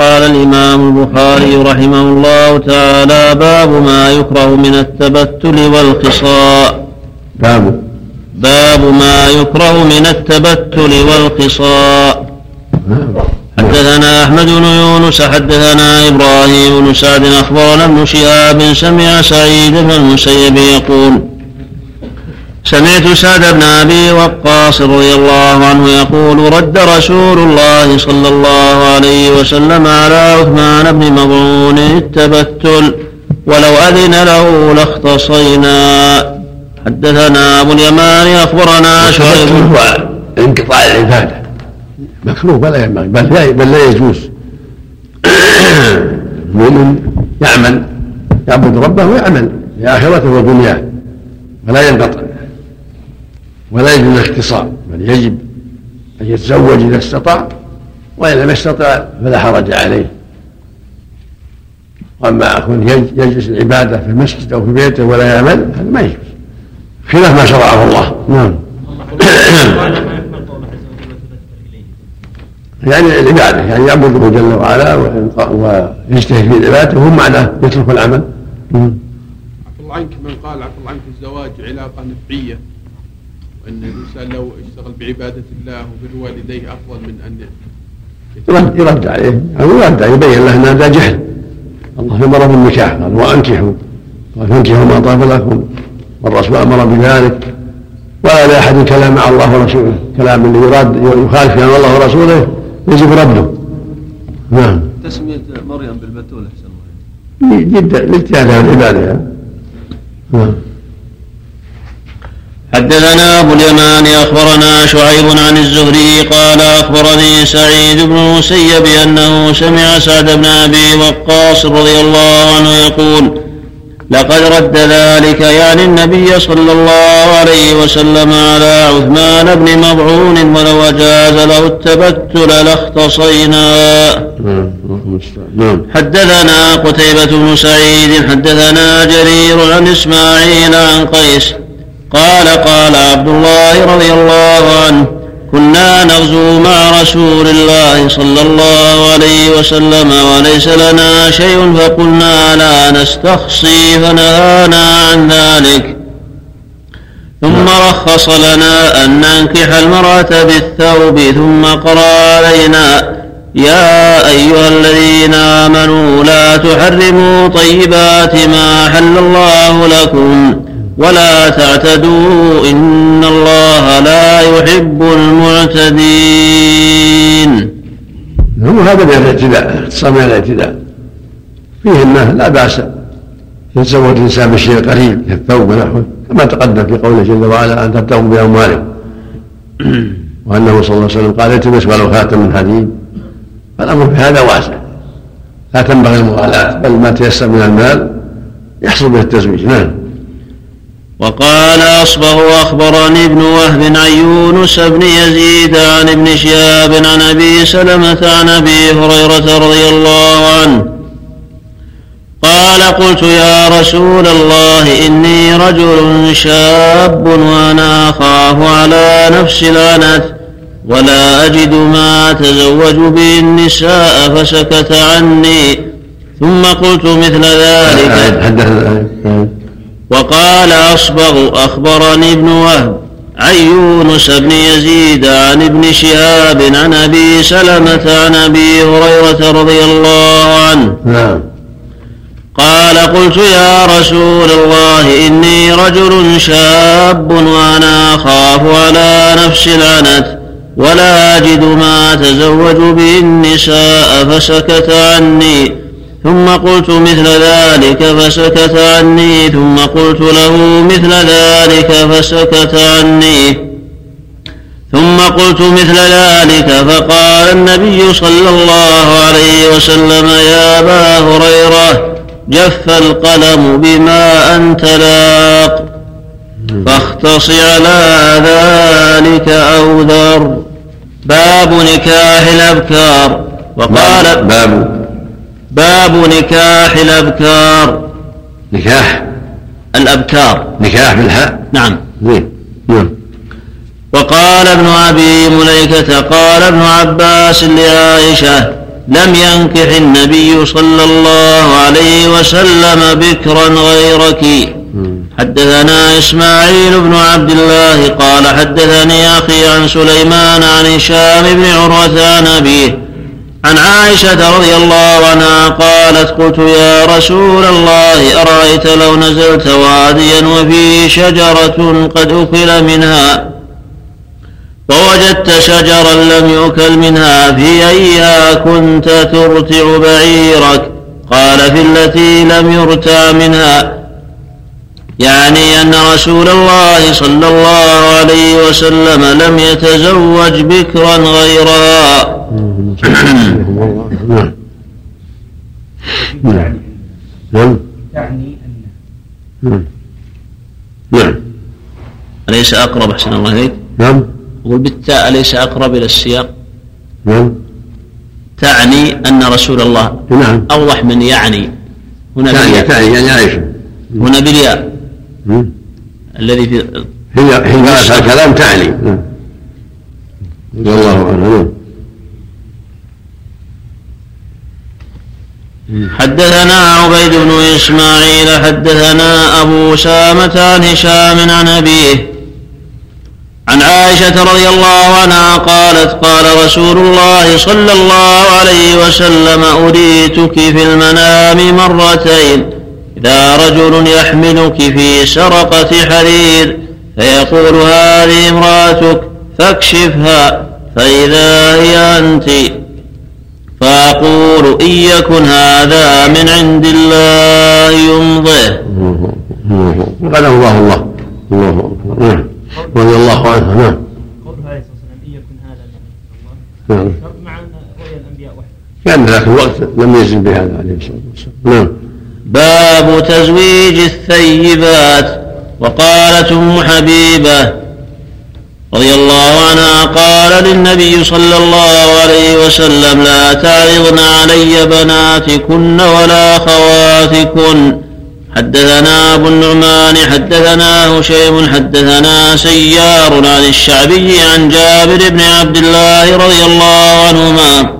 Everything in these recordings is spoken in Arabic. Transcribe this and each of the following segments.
قال الإمام البخاري رحمه الله تعالى باب ما يكره من التبتل والخصاء. باب. باب ما يكره من التبتل والخصاء. حدثنا أحمد بن يونس حدثنا إبراهيم بن سعد أخبرنا ابن شهاب سمع سعيد بن المسيب يقول سمعت سعد بن أبي وقاص رضي الله عنه يقول رد رسول الله صلى الله عليه وسلم على عثمان بن مظعون التبتل. ولو أذن له لاختصينا. حدثنا أبو اليمان أخبرنا شعيب. انقطاع العبادة. مكروه ينبغي بل لا بل لا يجوز. المؤمن يعمل يعبد ربه ويعمل. لآخرته ودنياه ولا ينقطع. ولا يجوز الاختصار بل يجب أن يتزوج إذا استطاع وإن لم يستطع فلا حرج عليه. وأما أكون يجلس العبادة في المسجد أو في بيته ولا يعمل هذا ما يجوز. خلاف ما شرعه الله. نعم. يعني العبادة يعني يعبده جل وعلا ويجتهد في عبادته وهم معناه يترك العمل. عفى الله عنك من قال عفى الله عنك الزواج علاقة نفعية. وان الإنسان لو اشتغل بعبادة الله وبر والديه أفضل من أن يرد يرد عليه. أو يرد يبين له ان هذا جهل. الله أمر بالنكاح قال وانكحوا قال فانكحوا ما طاب لكم. والرسول أمر بذلك. ولا لاحد كلام مع الله ورسوله. كلام اللي يراد يخالف كلام الله ورسوله يجب رده. نعم. تسمية مريم بالبتول أحسن الله جدا لاجتهادها العبادة نعم. حدثنا أبو اليمان أخبرنا شعيب عن الزهري قال أخبرني سعيد بن المسيب أنه سمع سعد بن أبي وقاص رضي الله عنه يقول لقد رد ذلك يعني النبي صلى الله عليه وسلم على عثمان بن مضعون ولو أجاز له التبتل لاختصينا. نعم. حدثنا قتيبة بن سعيد حدثنا جرير عن إسماعيل عن قيس قال قال عبد الله رضي الله عنه كنا نغزو مع رسول الله صلى الله عليه وسلم وليس لنا شيء فقلنا لا نستخصي فنهانا عن ذلك. ثم رخص لنا أن ننكح المرأة بالثوب ثم قرأ علينا يا أيها الذين آمنوا لا تحرموا طيبات ما حل الله لكم ولا تعتدوا إن الله لا يحب المعتدين. هو هذا من الاعتداء اختصام من الاعتداء. فيه أنه لا بأس يتزوج الإنسان بالشيء القليل كالثوب ونحوه كما تقدم في قوله جل وعلا أن تبتغوا بأموالكم. وأنه صلى الله عليه وسلم قال التمس ولو خاتم من حديد فالأمر في هذا واسع. لا تنبغي المغالاة بل ما تيسر من المال يحصل به التزويج. نعم. وقال أصبغ أخبرني ابن وهب عن يونس بن يزيد عن ابن شهاب عن أبي سلمة عن أبي هريرة رضي الله عنه. قال قلت يا رسول الله إني رجل شاب وأنا أخاف على نفس العنت ولا أجد ما أتزوج به النساء فسكت عني. ثم قلت مثل ذلك. وقال أصبغ أخبرني ابن وهب عن يونس بن يزيد عن ابن شهاب عن أبي سلمة عن أبي هريرة رضي الله عنه. نعم. قال قلت يا رسول الله إني رجل شاب وأنا أخاف على نفس العنت ولا أجد ما أتزوج به النساء فسكت عني. ثم قلت مثل ذلك فسكت عني. ثم قلت له مثل ذلك فسكت عني. ثم قلت مثل ذلك فقال النبي صلى الله عليه وسلم يا أبا هريرة جف القلم بما أنت لاق. فاختص على ذلك أو ذر. باب نكاح الأبكار. وقال باب باب نكاح الأبكار. نكاح. الأبكار. نكاح بالحاء نعم. زين نعم وقال ابن أبي مليكة قال ابن عباس لعائشة لم ينكح النبي صلى الله عليه وسلم بكرا غيرك. حدثنا إسماعيل بن عبد الله قال حدثني أخي عن سليمان عن هشام بن عروة عن أبيه عن عائشة رضي الله عنها قالت قلت يا رسول الله أرأيت لو نزلت واديا وفيه شجرة قد أكل منها؟ ووجدت شجرا لم يؤكل منها في أيها كنت ترتع بعيرك؟ قال في التي لم يرتع منها. يعني أن رسول الله صلى الله عليه وسلم لم يتزوج بكرا غيرها. نعم. نعم نعم تعني أن نعم نعم أليس أقرب أحسن الله إليك؟ نعم. يقول بالتاء أليس أقرب إلى السياق؟ نعم. تعني أن رسول الله نعم. أوضح من يعني. هنا تعني تعني يعني عائشة. هنا بالياء. الذي في هي حين قالت الكلام تعني. نعم. رضي الله عنها نعم حدثنا عبيد بن إسماعيل حدثنا أبو أسامة عن هشام عن أبيه عن عائشة رضي الله عنها قالت قال رسول الله صلى الله عليه وسلم أريتك في المنام مرتين إذا رجل يحملك في سرقة حرير فيقول هذه امرأتك فاكشفها فإذا هي أنت فأقول إن يكن هذا من عند الله يمضه وقد الله الله الله أكبر نعم رضي الله عنها نعم. قوله عليه الصلاة والسلام إن يكن هذا من الله. نعم. مع رؤيا الأنبياء وحده. كان ذاك الوقت لم يزن بهذا عليه الصلاة والسلام. نعم. باب تزويج الثيبات. وقالت أم حبيبة رضي الله عنها قال للنبي صلى الله عليه وسلم لا تعرضن علي بناتكن ولا خواتكن. حدثنا أبو النعمان حدثنا هشيم حدثنا سيار عن الشعبي عن جابر بن عبد الله رضي الله عنهما.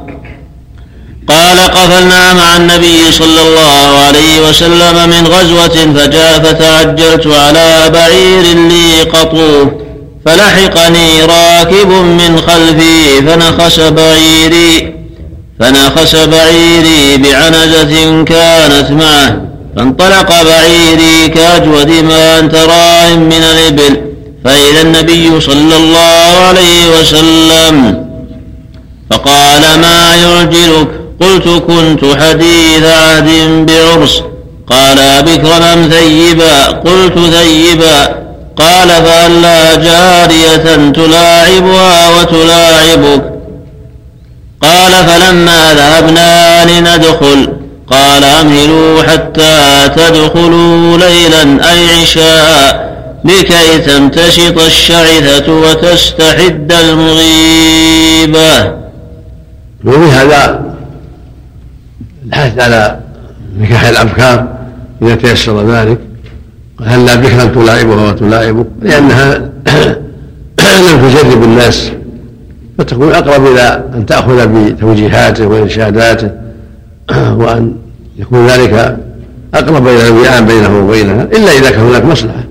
قال قفلنا مع النبي صلى الله عليه وسلم من غزوة فجاء فتعجلت على بعير لي قطوف فلحقني راكب من خلفي فنخس بعيري فنخس بعيري بعنزة كانت معه فانطلق بعيري كأجود ما أنت راع من الإبل فإذا النبي صلى الله عليه وسلم فقال ما يعجلك؟ قلت كنت حديث عهد بعرس. قال بكرا أم ثيبا؟ قلت ثيبا. قال فألا جارية تلاعبها وتلاعبك. قال فلما ذهبنا لندخل قال أمهلوا حتى تدخلوا ليلا أي عشاء لكي تمتشط الشعثة وتستحد المغيبة. وفي هذا الحث على نكاح الأبكار إذا تيسر ذلك. هلا بكرا تلاعبها وتلاعبك لأنها لم تجرب الناس فتكون أقرب إلى أن تأخذ بتوجيهاته وإرشاداته وأن يكون ذلك أقرب إلى الوئام بينه وبينها إلا إذا كان هناك مصلحة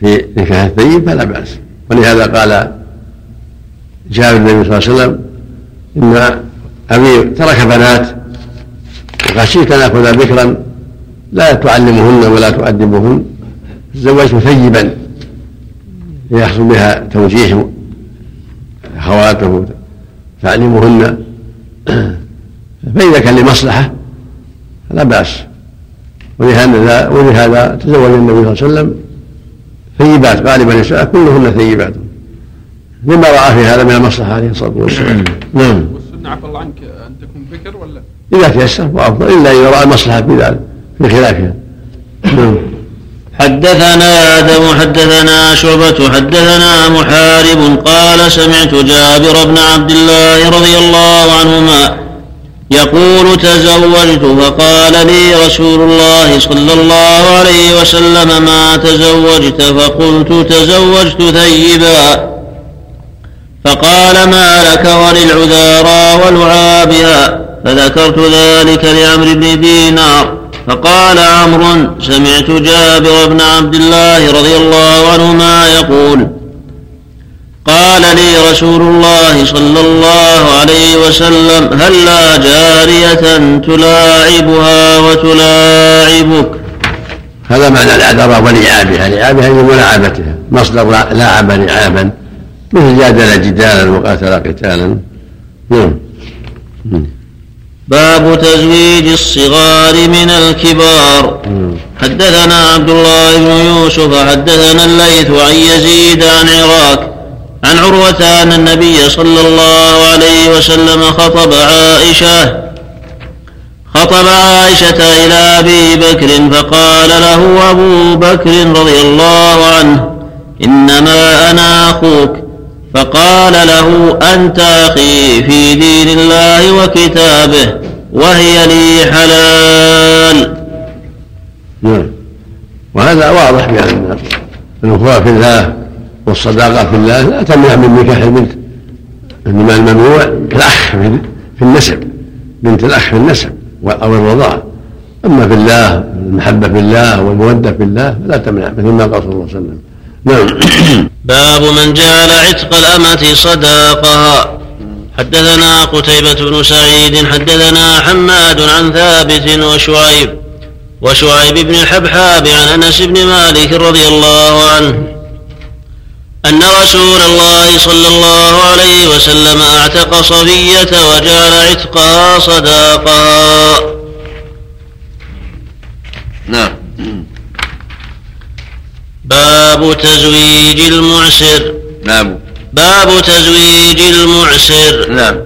في نكاح الثيب فلا بأس. ولهذا قال جابر النبي صلى الله عليه وسلم إن أبي ترك بنات وخشيت أن آخذ بكرا لا تعلمهن ولا تؤدبهن تزوجت ثيبا ليحصل بها توجيه أخواته تعليمهن فإذا كان لمصلحة فلا بأس. ولهذا ولهذا تزوج النبي صلى الله عليه وسلم ثيبات غالبا النساء كلهن ثيبات. لما رأى في هذا من المصلحة عليه الصلاة والسلام. نعم. والسنة عفى الله عنك أن تكون بكر ولا؟ إذا تيسر وأفضل إلا إذا رأى المصلحة في ذلك في خلافها نعم. حدثنا آدم حدثنا شعبة حدثنا محارب قال سمعت جابر بن عبد الله رضي الله عنهما يقول تزوجت فقال لي رسول الله صلى الله عليه وسلم ما تزوجت فقلت تزوجت ثيبا. فقال ما لك وللعذارى ولعابها فذكرت ذلك لعمرو بن دينار. فقال عمرو سمعت جابر بن عبد الله رضي الله عنهما يقول قال لي رسول الله صلى الله عليه وسلم هل لا جارية تلاعبها وتلاعبك؟ هذا معنى العذراء ولعابها لعابها هي ملاعبتها مصدر لاعب لعابا مثل جادل جدالا وقاتل قتالا. نعم. باب تزويج الصغار من الكبار. حدثنا عبد الله بن يوسف حدثنا الليث عن يزيد عن عراك عن عروة أن النبي صلى الله عليه وسلم خطب عائشة خطب عائشة إلى أبي بكر فقال له أبو بكر رضي الله عنه إنما أنا أخوك. فقال له أنت أخي في دين الله وكتابه وهي لي حلال. نعم. وهذا واضح بأن الأخوة في الله والصداقة في الله لا تمنع من نكاح البنت. إنما الممنوع الأخ في النسب بنت الأخ في النسب أو الرضاعة أما في الله المحبة في الله والمودة في الله لا تمنع مثل ما قال صلى الله عليه وسلم. نعم. باب من جعل عتق الأمة صداقها. حدثنا قتيبة بن سعيد حدثنا حماد عن ثابت وشعيب وشعيب بن الحبحاب عن أنس بن مالك رضي الله عنه. أن رسول الله صلى الله عليه وسلم أعتق صبية وجعل عتقها صداقها. نعم. باب تزويج المعسر. باب باب تزويج المعسر. نعم.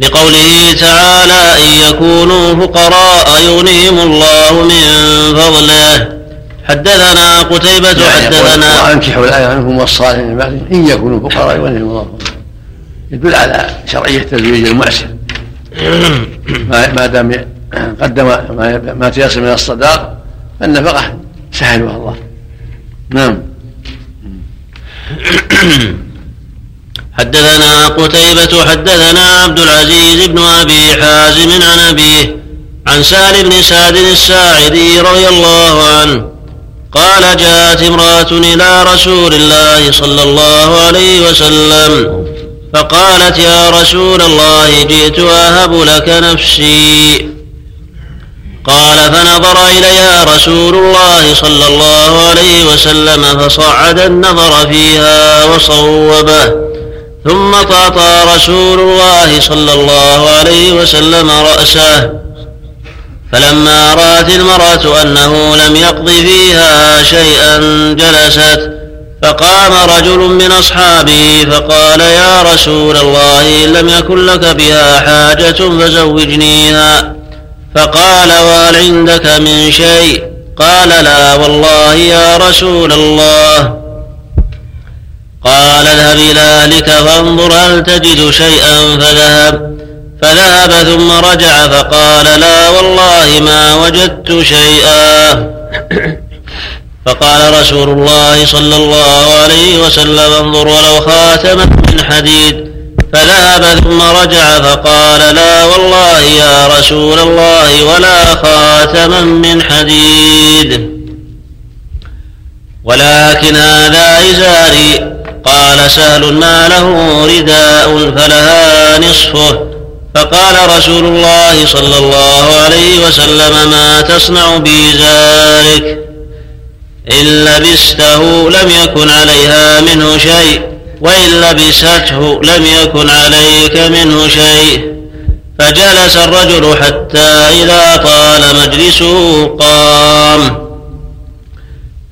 لقوله تعالى إن يكونوا فقراء يغنيهم الله من فضله. حدثنا قتيبة يعني حدثنا وأنكحوا الآية عنهم والصالحين من بعدهم. إن يكونوا فقراء يغنيهم الله يدل على شرعية تزويج المعسر. ما دام قدم ما تيسر من الصداق فالنفقة سهلها الله. نعم. حدثنا قتيبة حدثنا عبد العزيز بن أبي حازم عن أبيه عن سال بن سعد الساعدي رضي الله عنه قال جاءت امرأة إلى رسول الله صلى الله عليه وسلم فقالت يا رسول الله جئت أهب لك نفسي. قال فنظر إليها رسول الله صلى الله عليه وسلم فصعد النظر فيها وصوبه. ثم طاطى رسول الله صلى الله عليه وسلم رأسه. فلما رأت المرأة أنه لم يقض فيها شيئا جلست. فقام رجل من أصحابه فقال يا رسول الله إن لم يكن لك بها حاجة فزوجنيها. فقال وهل عندك من شيء؟ قال لا والله يا رسول الله. قال اذهب إلى أهلك فانظر هل تجد شيئا فذهب. فذهب ثم رجع فقال لا والله ما وجدت شيئا. فقال رسول الله صلى الله عليه وسلم انظر ولو خاتما من حديد. فذهب ثم رجع فقال لا والله يا رسول الله ولا خاتما من حديد. ولكن هذا إزاري. قال سهل ما له رداء فلها نصفه. فقال رسول الله صلى الله عليه وسلم ما تصنع بإزارك؟ إن لبسته لم يكن عليها منه شيء. وإن لبسته لم يكن عليك منه شيء. فجلس الرجل حتى إذا طال مجلسه قام.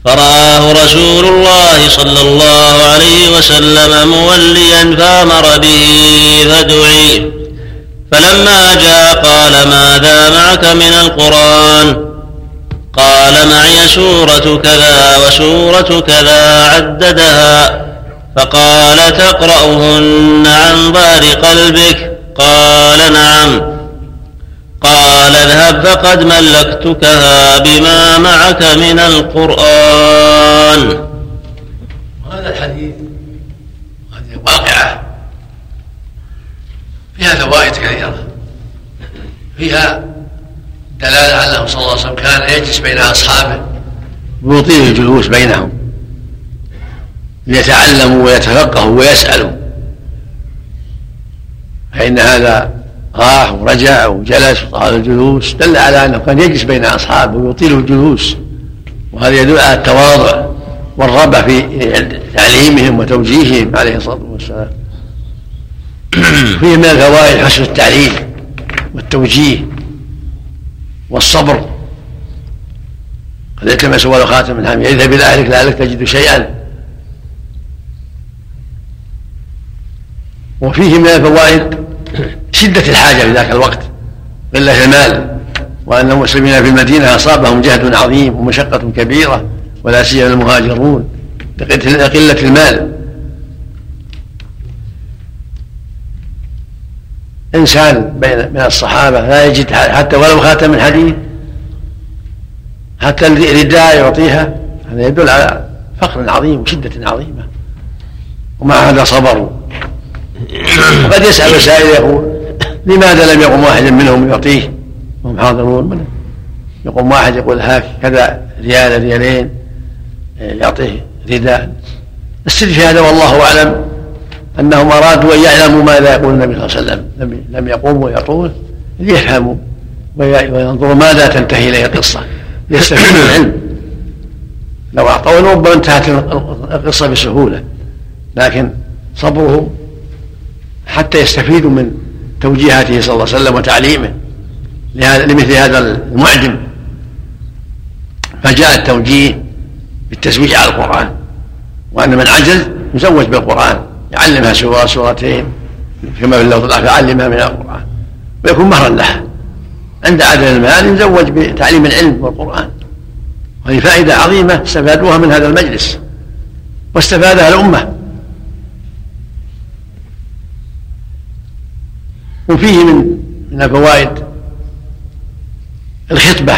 فرآه رسول الله صلى الله عليه وسلم موليا فأمر به فدعي. فلما جاء قال ماذا معك من القرآن؟ قال معي سورة كذا وسورة كذا عددها. فقال تقرأهن عن ظهر قلبك؟ قال نعم. قال اذهب فقد ملكتكها بما معك من القرآن. وهذا الحديث قد واقعة. فيها فوائد كثيرة. فيها دلالة أنه صلى الله عليه وسلم كان يجلس بين أصحابه ويطيل الجلوس بينهم. ليتعلموا ويتفقهوا ويسألوا فإن هذا راح ورجع وجلس وطال الجلوس دل على أنه كان يجلس بين أصحابه ويطيل الجلوس. وهذا يدل على التواضع والرغبة في تعليمهم وتوجيههم عليه الصلاة والسلام. فيه من الفوائد حسن التعليم والتوجيه والصبر. قد يلتمس ولو خاتم من حميد اذهب إلى اهلك لعلك تجد شيئا. وفيه من الفوائد شدة الحاجة في ذاك الوقت قلة المال وأن المسلمين في المدينة أصابهم جهد عظيم ومشقة كبيرة ولا سيما المهاجرون لقلة المال. إنسان بين من الصحابة لا يجد حتى ولو خاتم من حتى الرداء يعطيها هذا يدل على فقر عظيم وشدة عظيمة. ومع هذا صبروا. وقد يسأل سائل يقول لماذا لم يقم واحد منهم يعطيه؟ وهم حاضرون يقوم واحد يقول هاك كذا ريال ريالين يعطيه رداء السر في هذا والله أعلم أنهم أرادوا أن يعلموا ماذا يقول النبي صلى الله عليه وسلم. لم يقوموا يعطوه ليفهموا وينظروا ماذا تنتهي إليه القصة. ليستفيدوا العلم. لو أعطوه ربما انتهت القصة بسهولة لكن صبرهم حتى يستفيدوا من توجيهاته صلى الله عليه وسلم وتعليمه لمثل هذا المعجم. فجاء التوجيه بالتزويج على القرآن وأن من عجز يزوج بالقرآن يعلمها سورة سورتين كما في اللفظ الآخر يعلمها من القرآن ويكون مهرا لها. عند عدد المال يزوج بتعليم العلم والقرآن. وهذه فائدة عظيمة استفادوها من هذا المجلس واستفادها الأمة. وفيه من من الفوائد الخطبة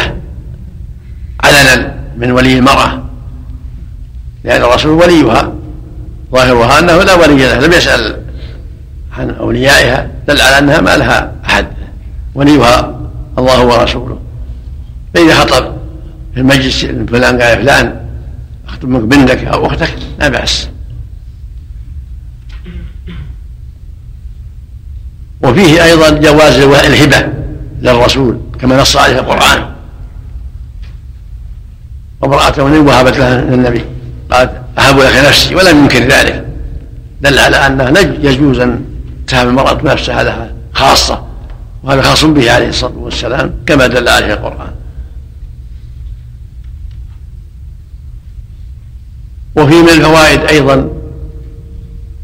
علنا من ولي المرأة. لأن الرسول وليها ظاهرها أنه لا ولي لها لم يسأل عن أوليائها دل على أنها ما لها أحد. وليها الله ورسوله. فإذا خطب في المجلس فلان قال فلان أخطبك بنتك أو أختك لا بأس. وفيه أيضا جواز الهبة للرسول كما نص عليه القرآن. وامرأة وهبت لها النبي. قالت أهب لك نفسي ولم ينكر ذلك. دل على أنه يجوز أن تهب المرأة نفسها لها خاصة وهذا خاص به عليه الصلاة والسلام كما دل عليه القرآن. وفي من الفوائد أيضا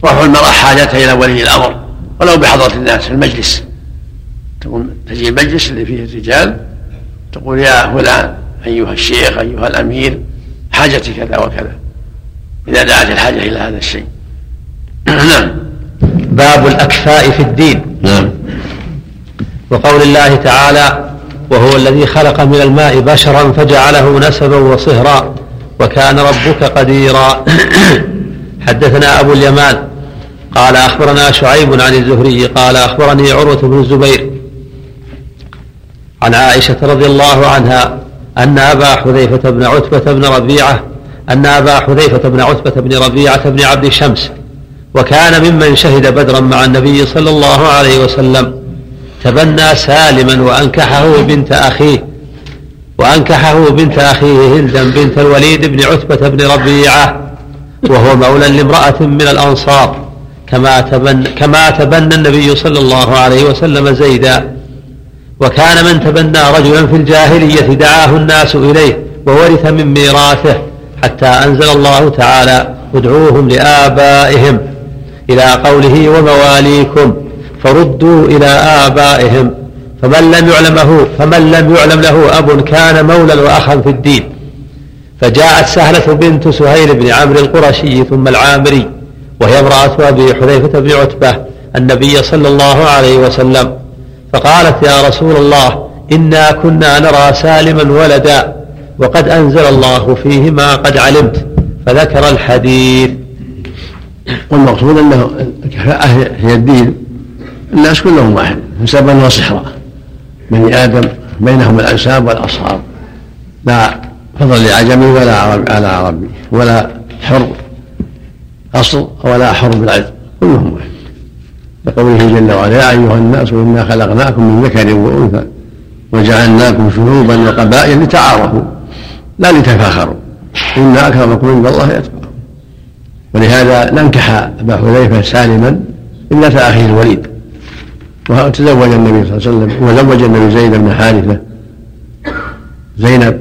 رفع المرأة حاجتها إلى ولي الأمر. ولو بحضرة الناس في المجلس. تقول تجي المجلس اللي فيه الرجال تقول يا فلان أيها الشيخ أيها الأمير حاجتي كذا وكذا. إذا دعت الحاجة إلى هذا الشيء. نعم. باب الأكفاء في الدين. نعم. وقول الله تعالى وهو الذي خلق من الماء بشرا فجعله نسبا وصهرا وكان ربك قديرا. حدثنا أبو اليمان قال أخبرنا شعيب عن الزهري قال أخبرني عروة بن الزبير عن عائشة رضي الله عنها أن أبا حذيفة بن عتبة بن ربيعة أن أبا حذيفة بن عتبة بن ربيعة بن عبد شمس وكان ممن شهد بدرا مع النبي صلى الله عليه وسلم تبنى سالما وأنكحه بنت أخيه وأنكحه بنت أخيه هندا بنت الوليد بن عتبة بن ربيعة وهو مولى لامرأة من الأنصار كما تبنى, كما تبنى النبي صلى الله عليه وسلم زيدا. وكان من تبنى رجلا في الجاهلية دعاه الناس إليه وورث من ميراثه حتى أنزل الله تعالى ادعوهم لآبائهم إلى قوله ومواليكم فردوا إلى آبائهم فمن لم يعلمه فمن لم يعلم له أب كان مولا وأخا في الدين. فجاءت سهلة بنت سهيل بن عمرو القرشي ثم العامري وهي امرأة أبي حذيفة بن عتبة النبي صلى الله عليه وسلم. فقالت يا رسول الله إنا كنا نرى سالما ولدا وقد أنزل الله فيه ما قد علمت فذكر الحديث. والمقصود أنه الكفاءة هي الدين الناس كلهم واحد حسابا وصحراء بني آدم بينهم الانساب والاصهار لا فضل لعجمي ولا عربي على عربي ولا حر. اصل ولا حر بالعدل كلهم واحد. لقوله جل وعلا يا أيها الناس إنا خلقناكم من ذكر وأنثى وجعلناكم شعوبا وقبائل لتعارفوا لا لتفاخروا. إن أكرمكم عند الله يتقاكم ولهذا ننكح أبا حذيفة سالما إلا أخيه الوليد. وتزوج النبي صلى الله عليه وسلم وزوج النبي زيد بن حارثة زينب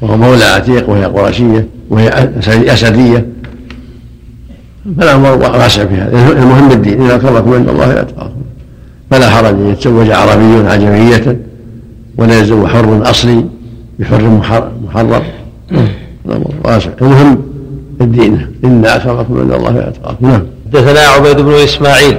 وهو مولى عتيق وهي قرشيه وهي أسدية. فالامر واسع في هذا المهم الدين اذا أكرمكم عند الله أتقاكم. فلا حرج ان يتزوج عربي عجمية ولا يزوج حر أصلي بحر محرر. الامر واسع المهم الدين إن أكرمكم عند الله أتقاكم. نعم. حدثنا عبيد بن إسماعيل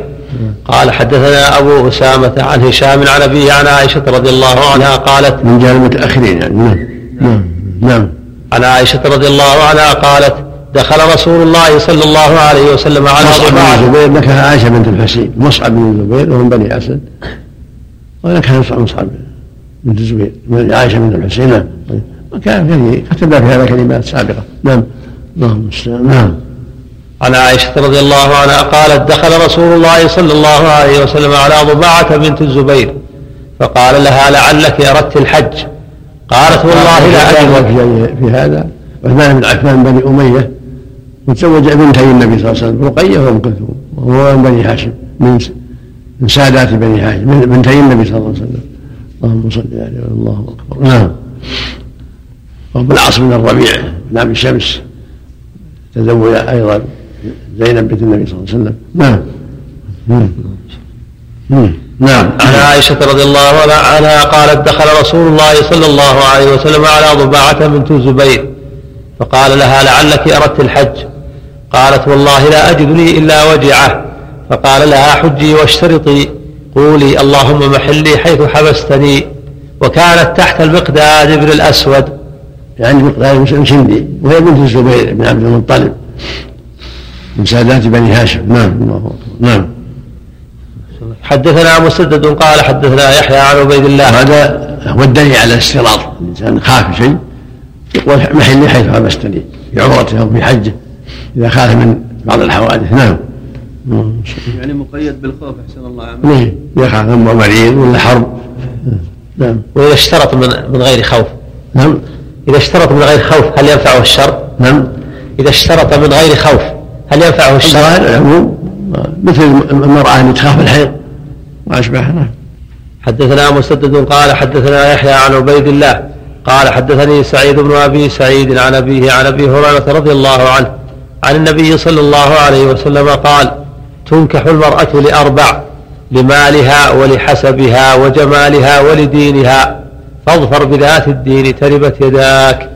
قال حدثنا أبو أسامة عن هشام عن أبيه عن عائشة رضي الله عنها قالت من جهه المتأخرين يعني. نعم. نعم. نعم. عن عائشة رضي الله عنها قالت دخل رسول الله صلى الله عليه وسلم على مصعب بن الزبير نكح عائشة بنت الحسين. مصعب بن الزبير وهو من بني أسد. ونكح مصعب بنت الزبير من عائشة بنت الحسين. نعم. وكان كتبنا في هذا كلمات سابقة. نعم. اللهم نعم. عن عائشة رضي الله عنها قالت دخل رسول الله صلى الله عليه وسلم على ضباعة بنت الزبير فقال لها لعلك أردت الحج. قالت والله لا أجد في في هذا. عثمان بن عفان بني أمية وتزوج بنتي النبي صلى الله عليه وسلم رقية وأم كلثوم وهو من بني هاشم من من سادات بني هاشم من بنتي النبي صلى الله عليه وسلم. اللهم صل عليه الله أكبر. نعم. وابن العاص بن الربيع بن عبد الشمس تزوج أيضا زينب بنت النبي صلى الله عليه وسلم. نعم. مم. نعم. عن عائشة رضي الله عنها قالت دخل رسول الله صلى الله عليه وسلم على ضباعة بنت الزبير فقال لها لعلك أردت الحج؟ قالت والله لا أجد لي إلا وجعة. فقال لها حجي واشترطي. قولي اللهم محلي حيث حبستني. وكانت تحت المقداد بن الأسود. يعني مقدار مسلم شندي وهي بنت الزبير بن عبد المطلب من سادات بني هاشم. نعم. نعم. حدثنا مسدد قال حدثنا يحيى عن عبيد الله. وهذا هو الدليل على الاستراط الإنسان خاف شيء يقول محلي حيث حبستني في عمرته أو في حجه إذا خاف من بعض الحوادث. نعم. يعني مقيد بالخوف أحسن الله عمله ليه؟ يخاف من مريض ولا حرب. نعم. وإذا اشترط من من غير خوف. نعم. إذا اشترط من غير خوف هل ينفعه الشر؟ نعم. إذا اشترط من غير خوف هل ينفعه الشر؟ العموم مثل المرأة اللي تخاف الحيض. وأشباهها نعم حدثنا مسدد قال حدثنا يحيى عن عبيد الله قال حدثني سعيد بن أبي سعيد عن أبيه عن أبي هريرة رضي الله عنه عن النبي صلى الله عليه وسلم قال تنكح المرأة لأربع لمالها ولحسبها وجمالها ولدينها فاظفر بذات الدين تربت يداك.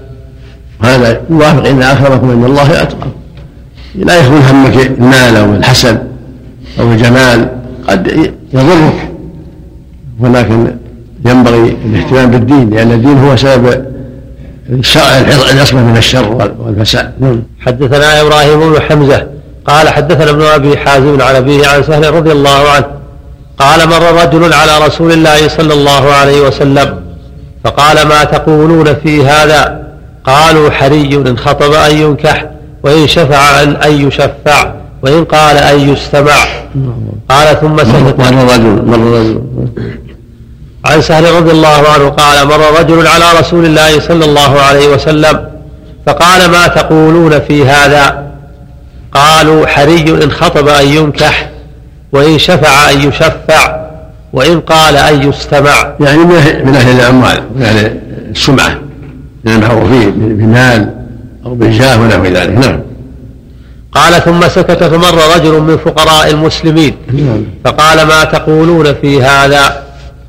هذا يوافق إن اكرمكم عند الله اتقاكم لا يكون همك المال أو الحسب أو الجمال قد يضرك ولكن ينبغي الاهتمام بالدين لأن الدين هو سبب العصمة من الشر والفساد. نعم. حدثنا إبراهيم بن حمزة قال حدثنا ابن أبي حازم عن أبيه عن سهل رضي الله عنه قال مر رجل على رسول الله صلى الله عليه وسلم فقال ما تقولون في هذا؟ قالوا حري إن خطب أن ينكح وإن شفع ان أن يشفع. وان قال ان يستمع قال ثم سكت مر رجل مر رجل عن سهل رضي الله عنه قال مر رجل على رسول الله صلى الله عليه وسلم فقال ما تقولون في هذا قالوا حري إن خطب أن ينكح وإن شفع أن يشفع وإن قال أن يستمع يعني من أهل, الأموال من أهل السمعة من المعروفين بمال أو بالجاه ونحو ذلك نعم قال ثم سكت فمر رجل من فقراء المسلمين. نعم. فقال ما تقولون في هذا؟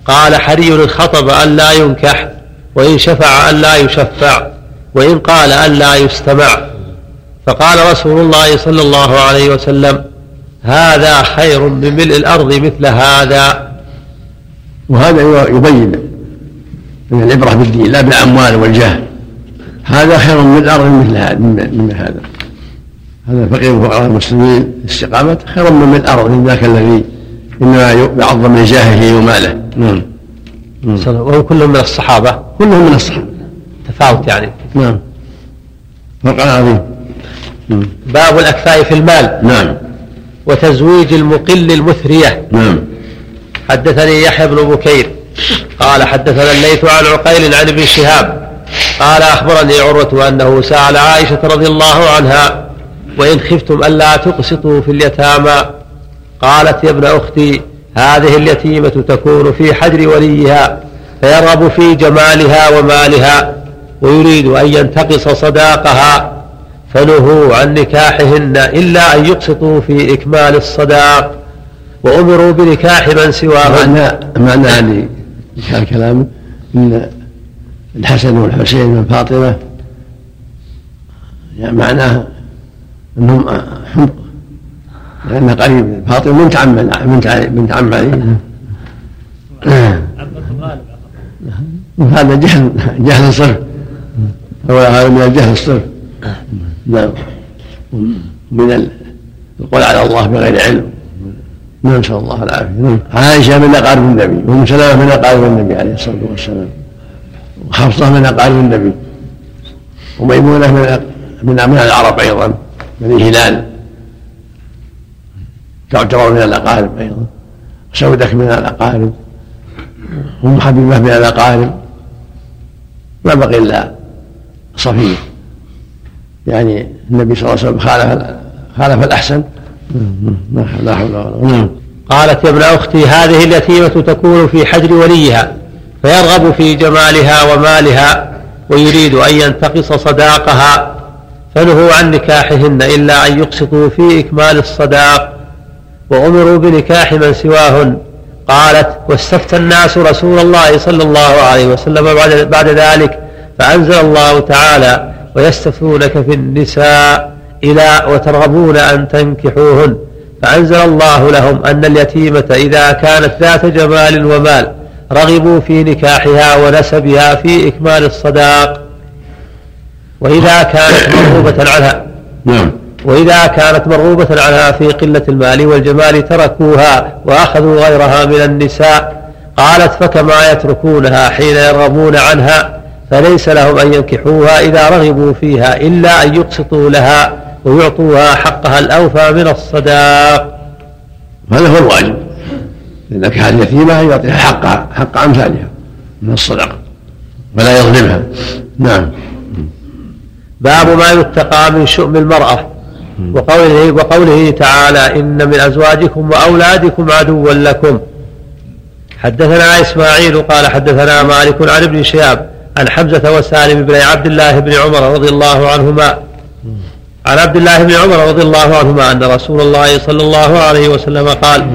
قال حري إن خطب أن لا ينكح وإن شفع أن لا يشفع وإن قال أن لا يستمع. فقال رسول الله صلى الله عليه وسلم هذا خير من ملء الأرض مثل هذا. وهذا يبين من العبرة بالدين لا بالأموال والجاه. هذا خير من الأرض مثل هذا. هذا الفقير من فقراء المسلمين استقامة خير من الأرض من ذاك الذي إنما يعظم من جاهه وماله. نعم. وهم كلهم من الصحابة. كلهم من الصحابة. تفاوت يعني. نعم. فرق عظيم باب الأكفاء في المال. نعم. وتزويج المقل المثرية. نعم. حدثني يحيى بن بكير. قال حدثنا الليث عن عقيل عن ابن شهاب. قال أخبرني عروة أنه سأل عائشة رضي الله عنها وإن خفتم ألا تقسطوا في اليتامى. قالت يا ابن أختي هذه اليتيمة تكون في حجر وليها فيرغب في جمالها ومالها ويريد أن ينتقص صداقها. فنهوا عن نكاحهن إلا أن يقسطوا في إكمال الصداق وأمروا بنكاح من سواهم معنى معنى هذه الكلام إن الحسن والحسين من فاطمه يعني معناه إنهم حمق. لأن قريب فاطمة بنت عم بنت بنت عم علي هذا جهل جهل صرف هو هذا من الجهل الصرف. نعم. من القول على الله بغير علم. نسأل الله العافية. نعم. عائشة من أقارب النبي. وأم سلمة من أقارب النبي عليه الصلاة والسلام. وحفصة من أقارب النبي. وميمونة من من من العرب أيضا. بني هلال تعتبر من الأقارب أيضا. سودك من الأقارب. أم حبيبة من الأقارب. ما بقي إلا صفية يعني النبي صلى الله عليه وسلم خالف خالف الأحسن. لا حول ولا قوة نعم. قالت يا ابن أختي هذه اليتيمة تكون في حجر وليها فيرغب في جمالها ومالها ويريد أن ينتقص صداقها. فنهوا عن نكاحهن إلا أن يقسطوا في إكمال الصداق وأمروا بنكاح من سواهن. قالت واستفتى الناس رسول الله صلى الله عليه وسلم بعد, بعد ذلك فأنزل الله تعالى ويستفتونك في النساء إلى وترغبون أن تنكحوهن. فأنزل الله لهم أن اليتيمة إذا كانت ذات جمال ومال رغبوا في نكاحها ونسبها في إكمال الصداق. وإذا كانت مرغوبة عنها نعم. وإذا كانت مرغوبة عنها في قلة المال والجمال تركوها وأخذوا غيرها من النساء قالت فكما يتركونها حين يرغبون عنها فليس لهم أن ينكحوها إذا رغبوا فيها إلا أن يقسطوا لها ويعطوها حقها الأوفى من الصداق. هذا هو الواجب. لأن كان اليتيمة يعطيها حقها حق أمثالها من الصدقة ولا يظلمها. نعم. باب ما يتقى من شؤم المرأة. وقوله, وقوله تعالى إن من أزواجكم وأولادكم عدوا لكم. حدثنا إسماعيل قال حدثنا مالك عن ابن شهاب عن حمزة وسالم بن عبد الله بن عمر رضي الله عنهما. عن عبد الله بن عمر رضي الله عنهما أن رسول الله صلى الله عليه وسلم قال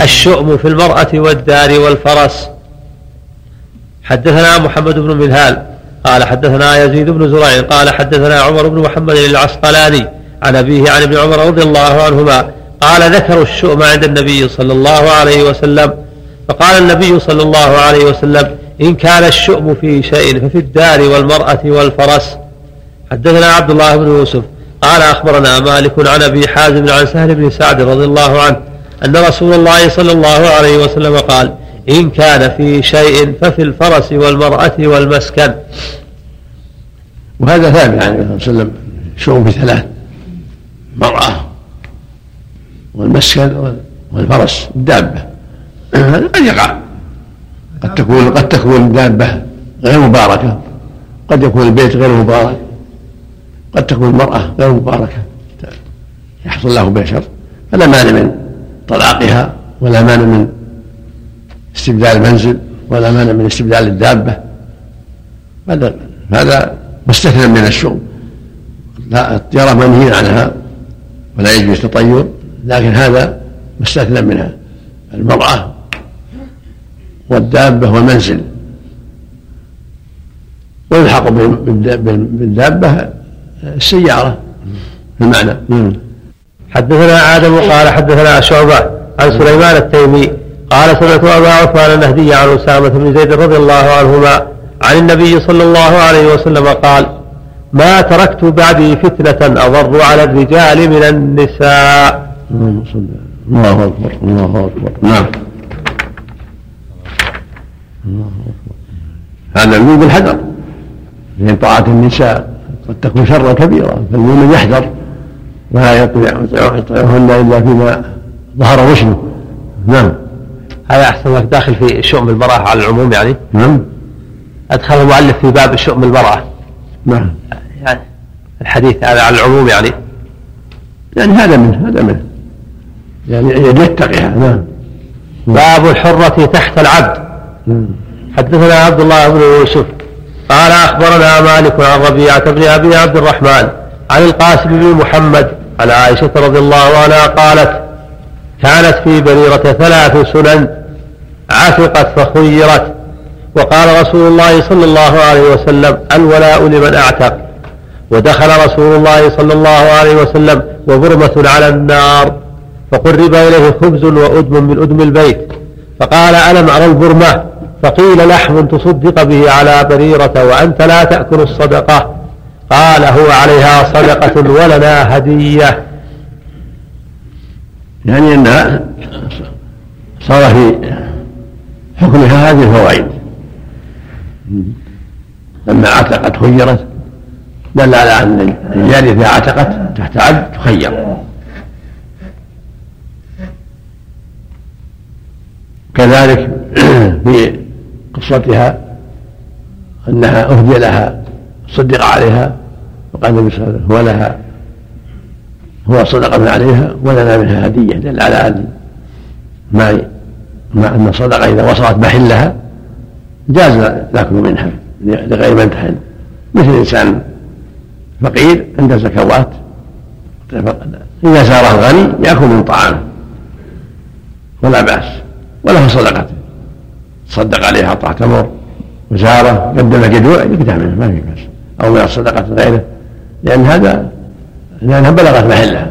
الشؤم في المرأة والدار والفرس. حدثنا محمد بن منهال قال حدثنا يزيد بن زرع قال حدثنا عمر بن محمد العسقلاني عن أبيه عن ابن عمر رضي الله عنهما قال ذكروا الشؤم عند النبي صلى الله عليه وسلم. فقال النبي صلى الله عليه وسلم إن كان الشؤم في شيء ففي الدار والمرأة والفرس. حدثنا عبد الله بن يوسف قال أخبرنا مالك عن أبي حازم عن سهل بن سعد رضي الله عنه أن رسول الله صلى الله عليه وسلم قال إن كان في شيء ففي الفرس والمرأة والمسكن. وهذا ثابت عن النبي صلى الله عليه وسلم شؤم في ثلاث المرأة والمسكن والفرس الدابة. هذا قد يقع. قد تكون قد تكون الدابة غير مباركة. قد يكون البيت غير مبارك. قد تكون المرأة غير مباركة. يحصل له بها شر فلا مانع من طلاقها ولا مانع من استبدال المنزل ولا مانع من استبدال الدابة. هذا هذا مستثنى من الشؤم لا الطيرة منهي عنها ولا يجوز التطير لكن هذا مستثنى منها. المرأة والدابة والمنزل. ويلحق بالدابة السيارة. المعنى حدثنا آدم قال حدثنا شعبة عن سليمان التيمي قال سمعت أبا عثمان النهدي عن أسامة بن زيد رضي الله عنهما عن النبي صلى الله عليه وسلم قال ما تركت بعدي فتنة أضر على الرجال من النساء. الله أكبر الله أكبر. نعم. هذا يجوز بالحذر لأن طاعة النساء قد تكون شرا كبيرا فالمؤمن يحذر ولا يطيعهن إلا فيما ظهر رشده نعم. هذا أحسن لك داخل في شؤم المرأة على العموم يعني. نعم. أدخل المؤلف في باب شؤم المرأة نعم. يعني الحديث هذا على العموم يعني. يعني هذا منه هذا منه يعني يتقيها نعم. باب الحرة تحت العبد. نعم. حدثنا عبد الله بن يوسف. قال أخبرنا مالك عن ربيعة بن أبي عبد الرحمن عن القاسم بن محمد عن عائشة رضي الله عنها قالت كانت في بريرة ثلاث سنن عتقت فخيرت. وقال رسول الله صلى الله عليه وسلم الولاء لمن أعتق. ودخل رسول الله صلى الله عليه وسلم وبرمة على النار. فقرب إليه خبز وأدم من أدم البيت. فقال ألم أرى البرمة؟ فقيل لحم تصدق به على بريرة وأنت لا تأكل الصدقة. قال هو عليها صدقة ولنا هدية. يعني انها صار في حكمها هذه الفوائد. لما عتقت خيرت دل على أن الجاريه إذا عتقت تحت عبد تخير. كذلك في قصتها أنها أهدي لها صدق عليها وقال النبي صلى الله عليه وسلم هو لها. هو صدقة عليها ولنا منها هدية دل على أن ما مع أن الصدقة إذا وصلت محلها جاز الأكل منها لغير من تحل مثل إنسان فقير عنده زكوات إذا ساره الغني يأكل من طعامه ولا بأس وله صدقته. تصدق عليها أعطاه تمر وزاره قدم جدوع يقدح منه ما في بأس. أو من الصدقة غيره لأن هذا لأنها بلغت محلها.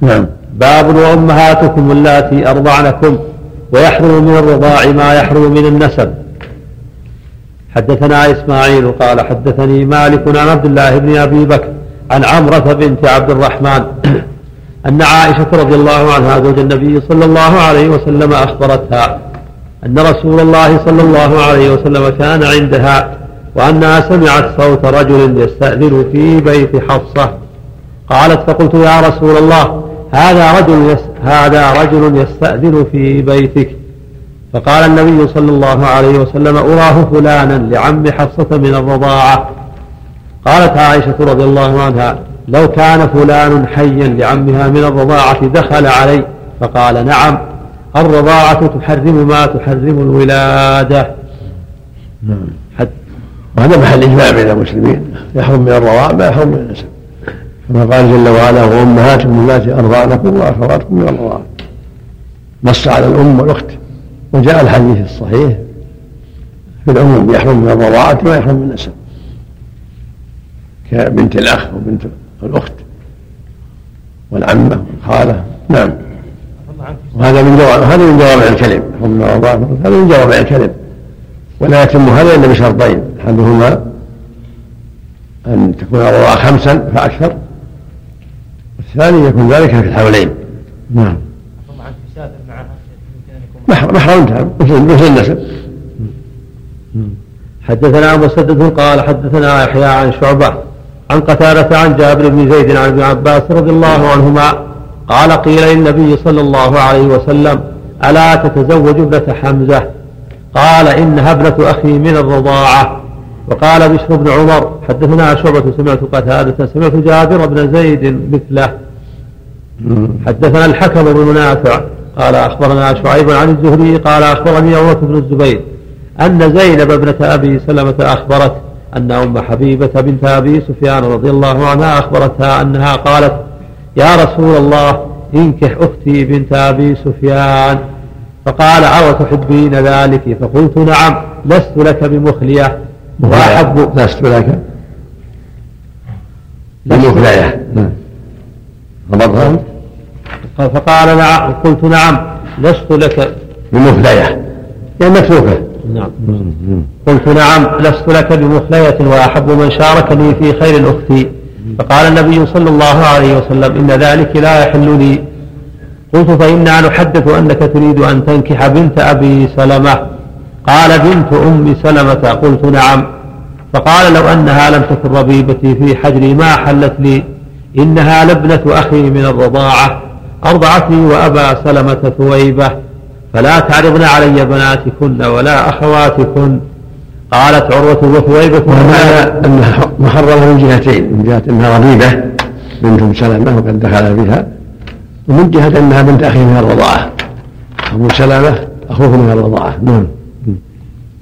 نعم. باب وأمهاتكم اللاتي أرضعنكم ويحرم من الرضاع ما يحرم من النسب. حدثنا إسماعيل قال حدثني مالك عن عبد الله بن أبي بكر عن عمرة بنت عبد الرحمن أن عائشة رضي الله عنها زوج النبي صلى الله عليه وسلم أخبرتها أن رسول الله صلى الله عليه وسلم كان عندها وأنها سمعت صوت رجل يستأذن في بيت حفصة. قالت فقلت يا رسول الله هذا رجل هذا رجل يستأذن في بيتك. فقال النبي صلى الله عليه وسلم أراه فلانا لعم حفصة من الرضاعة. قالت عائشة رضي الله عنها لو كان فلان حيا لعمها من الرضاعة دخل علي. فقال نعم الرضاعة تحرم ما تحرم الولادة. نعم. وهذا محل إجماع بين المسلمين. يحرم من الرضاع ما يحرم من النسب. كما قال جل وعلا وأمهاتكم اللاتي أرضعنكم وأخواتكم من الرضاعه نص على الأم والأخت. وجاء الحديث الصحيح في العموم يحرم من الرضاعة ما يحرم من النسب. كبنت الأخ وبنت الأخت والعمة والخالة. نعم. وهذا من جوامع هذا من جوامع الكلم. يحرم من الرضاعة هذا من جوامع الكلم. ولا يتم هذا إلا بشرطين. أحدهما أن تكون الرضاعة خمسا فأكثر والثاني يكون ذلك في الحولين. نعم. محرم تام مثل النسب. حدثنا مسدد قال حدثنا يحيى عن شعبة عن قتادة عن جابر بن زيد عن ابن عباس رضي الله عنهما قال قيل للنبي صلى الله عليه وسلم ألا تتزوج ابنة حمزة؟ قال إنها ابنة أخي من الرضاعة. وقال بشر بن عمر حدثنا شعبة سمعت قتادة سمعت جابر بن زيد مثله. حدثنا الحكم بن نافع قال أخبرنا شعيب عن الزهري قال أخبرني عروة بن الزبير أن زينب ابنة أبي سلمة أخبرت أن أم حبيبة بنت أبي سفيان رضي الله عنها أخبرتها أنها قالت يا رسول الله إنكح أختي بنت أبي سفيان. فقال أو تحبين ذلك؟ فقلت نعم لست لك بمخلية. وأحب لست لك؟ بمخلية. نعم. فقال نعم قلت نعم لست لك بمخلية. يعني متروكة نعم. قلت نعم لست لك بمخلية وأحب من شاركني في خير أختي فقال النبي صلى الله عليه وسلم إن ذلك لا يحل لي قلت فإنا نحدث أنك تريد أن تنكح بنت أبي سلمة. قال بنت أم سلمة. قلت نعم. فقال لو أنها لم تكن ربيبتي في حجري ما حلت لي. إنها لابنة أخي من الرضاعة. أرضعتني وأبا سلمة ثويبة. فلا تعرضن علي بناتكن ولا أخواتكن. قالت عروة وثويبة وهذا أنها محرمة من جهتين من جهة أنها ربيبة بنت سلمة وقد دخل بها. ومن جهة أنها بنت أخي من الرضاعة. أبو سلمة أخوه من الرضاعة. نعم.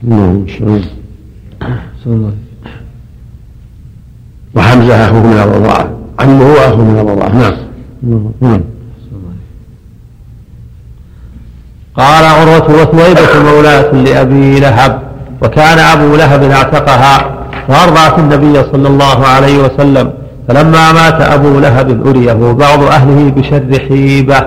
نعم وحمزة أخوه من الرضاعة. عمه وأخوه من الرضاعة. نعم. نعم. قال عروة وثويبة مولاة لأبي لهب وكان أبو لهب اعتقها وأرضعت النبي صلى الله عليه وسلم. فلما مات أبو لهب أريه بعض أهله بشر حيبة.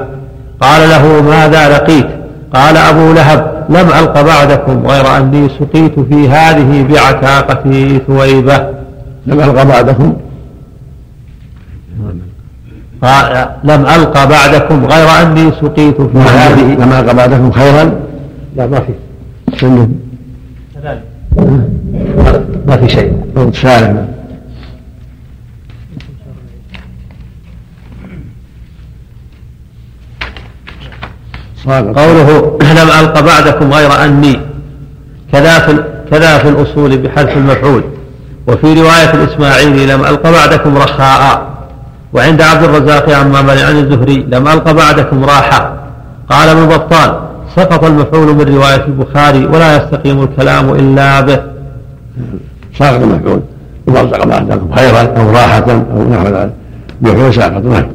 قال له ماذا لقيت؟ قال أبو لهب لم ألق بعدكم غير أني سقيت في هذه بعتاقة ثويبة. لم ألق بعدكم؟ قال لم ألق بعدكم غير أني سقيت في هذه لم ألق بعدكم خيرا؟ لا ما في. كذلك ما في شيء. سالم. قوله لم ألق بعدكم غير أني. كذا في كذا في الأصول بحذف المفعول. وفي رواية الإسماعيلي لم ألق بعدكم رخاء. وعند عبد الرزاق عن معمر عن الزهري لم ألق بعدكم راحة. قال ابن بطال سقط المفعول من رواية البخاري ولا يستقيم الكلام إلا به. ساقط المفعول. وارزق بعدكم خيرا أو راحة أو نحو ذلك. المفعول ساقط نعم.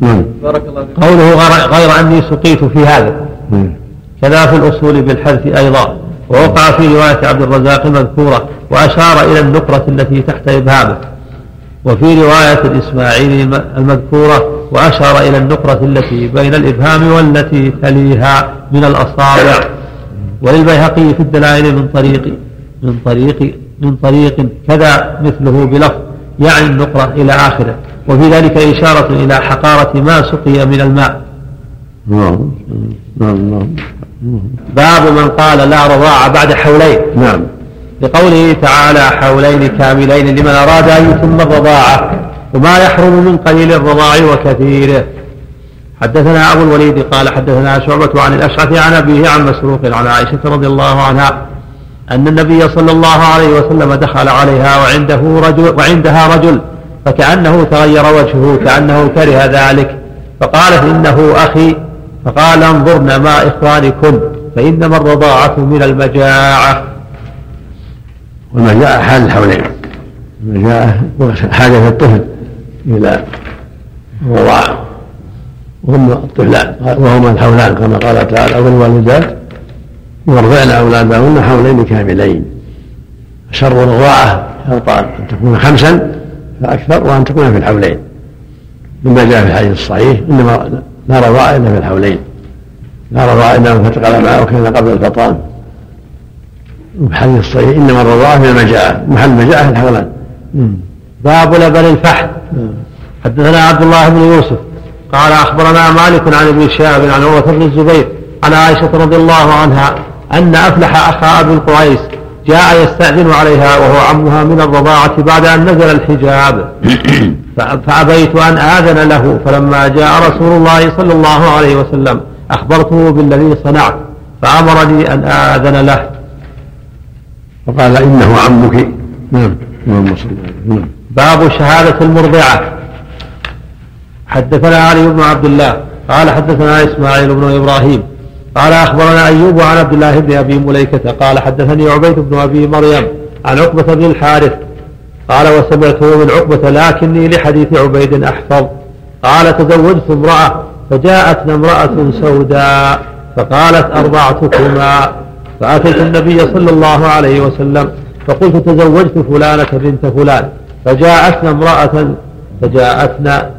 نعم. بارك الله فيك. قوله غير- أني سقيت في هذا. نعم. كذا في الأصول بالحذف أيضا. ووقع في رواية عبد الرزاق مذكورة وأشار إلى النقرة التي تحت إبهامه وفي رواية الإسماعيلي الم- المذكورة وأشار إلى النقرة التي بين الإبهام والتي تليها من الأصابع. وللبيهقي في الدلائل من طريق من طريق من طريق كذا مثله بلفظ يعني النقرة إلى آخره. وفي ذلك إشارة إلى حقارة ما سقي من الماء. نعم. نعم نعم. باب من قال لا رضاع بعد حولين. نعم. لقوله تعالى حولين كاملين لمن أراد أن يتم الرضاعة وما يحرم من قليل الرضاع وكثيره حدثنا أبو الوليد قال حدثنا شعبة عن الأشعث عن أبيه عن مسروق عن عائشة رضي الله عنها أن النبي صلى الله عليه وسلم دخل عليها وعنده رجل وعندها رجل فكأنه تغير وجهه كأنه كره ذلك. فقالت إنه أخي فقال انظرن ما إخوانكن فإنما الرضاعة من المجاعة. جاء حال الحولين جاء حاجة الطفل إلى الرضاعة. وهم الطفلان وهما الحولان كما قال تعالى والوالدات يرضعن أولادهن حولين كاملين. شر الرضاعة أن تكون خمسا فأكثر وأن تكون في الحولين. مما جاء في الحديث الصحيح إنما لا رضاعة إلا في الحولين. لا رضاعة إلا من فتق الأمعاء وكان قبل الفطام. وفي الحديث الصحيح إنما الرضاعة من المجاعة محل المجاعة الحولان. باب لبن الفحل حدثنا عبد الله بن يوسف. قال أخبرنا مالك عن ابن شهاب عن عروة بن الزبير عن عائشة رضي الله عنها أن أفلح أخا أبي القريس جاء يستأذن عليها وهو عمها من الرضاعة بعد أن نزل الحجاب. ف- فأبيت أن آذن له فلما جاء رسول الله صلى الله عليه وسلم أخبرته بالذي صنعت فأمرني أن آذن له. وقال إنه عمك. نعم. اللهم صل على نعم. باب شهادة المرضعة. حدثنا علي بن عبد الله قال حدثنا إسماعيل بن إبراهيم قال أخبرنا أيوب عن عبد الله بن أبي مليكة قال حدثني عبيد بن أبي مريم عن عقبة بن الحارث قال وسمعته من عقبة لكني لحديث عبيد أحفظ. قال تزوجت امرأة فجاءتنا امرأة سوداء فقالت أرضعتكما. فأتيت النبي صلى الله عليه وسلم فقلت تزوجت فلانة بنت فلان. فجاءتنا امرأة فجاءتنا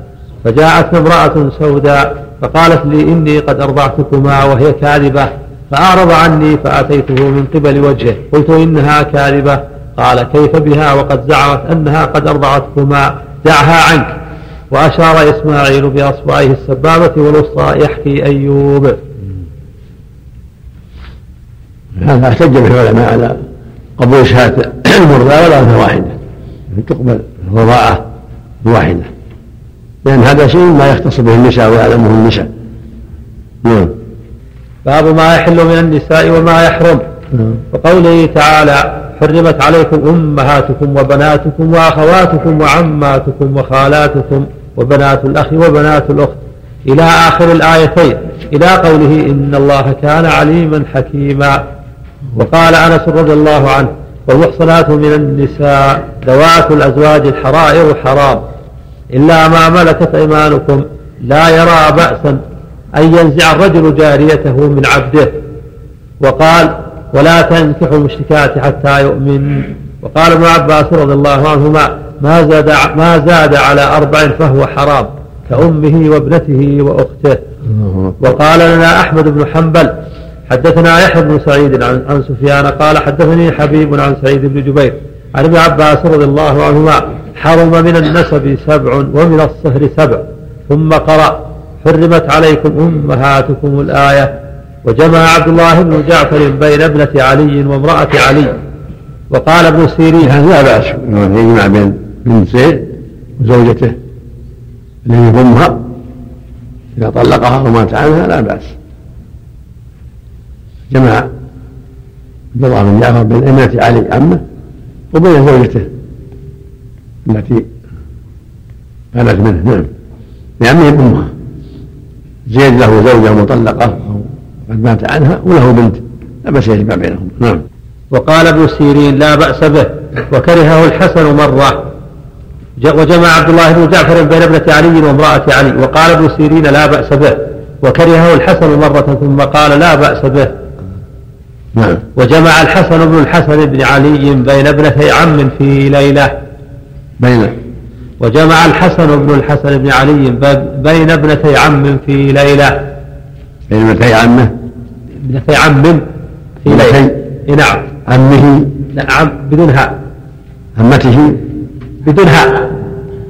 فجاءتنا امرأة سوداء فقالت لي إني قد أرضعتكما وهي كاذبة فأعرض عني فأتيته من قبل وجهه. قلت إنها كاذبة. قال كيف بها؟ وقد زعمت أنها قد أرضعتكما. دعها عنك. وأشار إسماعيل بأصبعه السبابة والوسطى يحكي أيوب. هذا احتج به العلماء على قبول شهادة المرضى ولا واحدة. تقبل الرضاعة الواحدة لأن هذا شيء ما يختص به النساء ويعلمه النساء. نعم. باب ما يحل من النساء وما يحرم. نعم. وقوله تعالى حرمت عليكم أمهاتكم وبناتكم وأخواتكم وعماتكم وخالاتكم وبنات الأخ وبنات الأخت. إلى آخر الآيتين. إلى قوله إن الله كان عليما حكيما. وقال أنس رضي الله عنه والمحصنات من النساء ذوات الأزواج الحرائر حرام. إلا ما ملكت أيمانكم لا يرى بأسا أن ينزع الرجل جاريته من عبده. وقال ولا تنكحوا المشركات حتى يؤمن وقال ابن عباس رضي الله عنهما ما زاد ما زاد على أربع فهو حرام كأمه وابنته وأخته وقال لنا أحمد بن حنبل حدثنا يحيى بن سعيد عن عن سفيان قال حدثني حبيب عن سعيد بن جبير عن ابن عباس رضي الله عنهما حرم من النسب سبع ومن الصهر سبع ثم قرأ حرمت عليكم أمهاتكم الآية وجمع عبد الله بن جعفر بين ابنة علي وامرأة علي. وقال ابن سيرين هذا لا بأس يجمع بين بنت زيد وزوجته الذي يضمها إذا طلقها ومات عنها لا بأس. جمع عبد الله بن جعفر بين ابنة علي عمه وبين زوجته. التي بانت منه. نعم. لعمه امها زيد له زوجة مطلقة أو قد مات عنها وله بنت. لا بأس يجمع بينهم. نعم. وقال ابن سيرين لا بأس به وكرهه الحسن مرة. ج- وجمع عبد الله بن جعفر بين ابنة علي وامرأة علي. وقال ابن سيرين لا بأس به وكرهه الحسن مرة ثم قال لا بأس به. نعم. وجمع الحسن بن الحسن بن علي بين ابنتي عم في ليلة. بين وجمع الحسن بن الحسن بن علي بين ابنتي عم في ليلة. بين ابنتي عمه؟ ابنتي عم في ليلة. نعم. عمه؟ نعم بدون هاء عمته؟ بدون هاء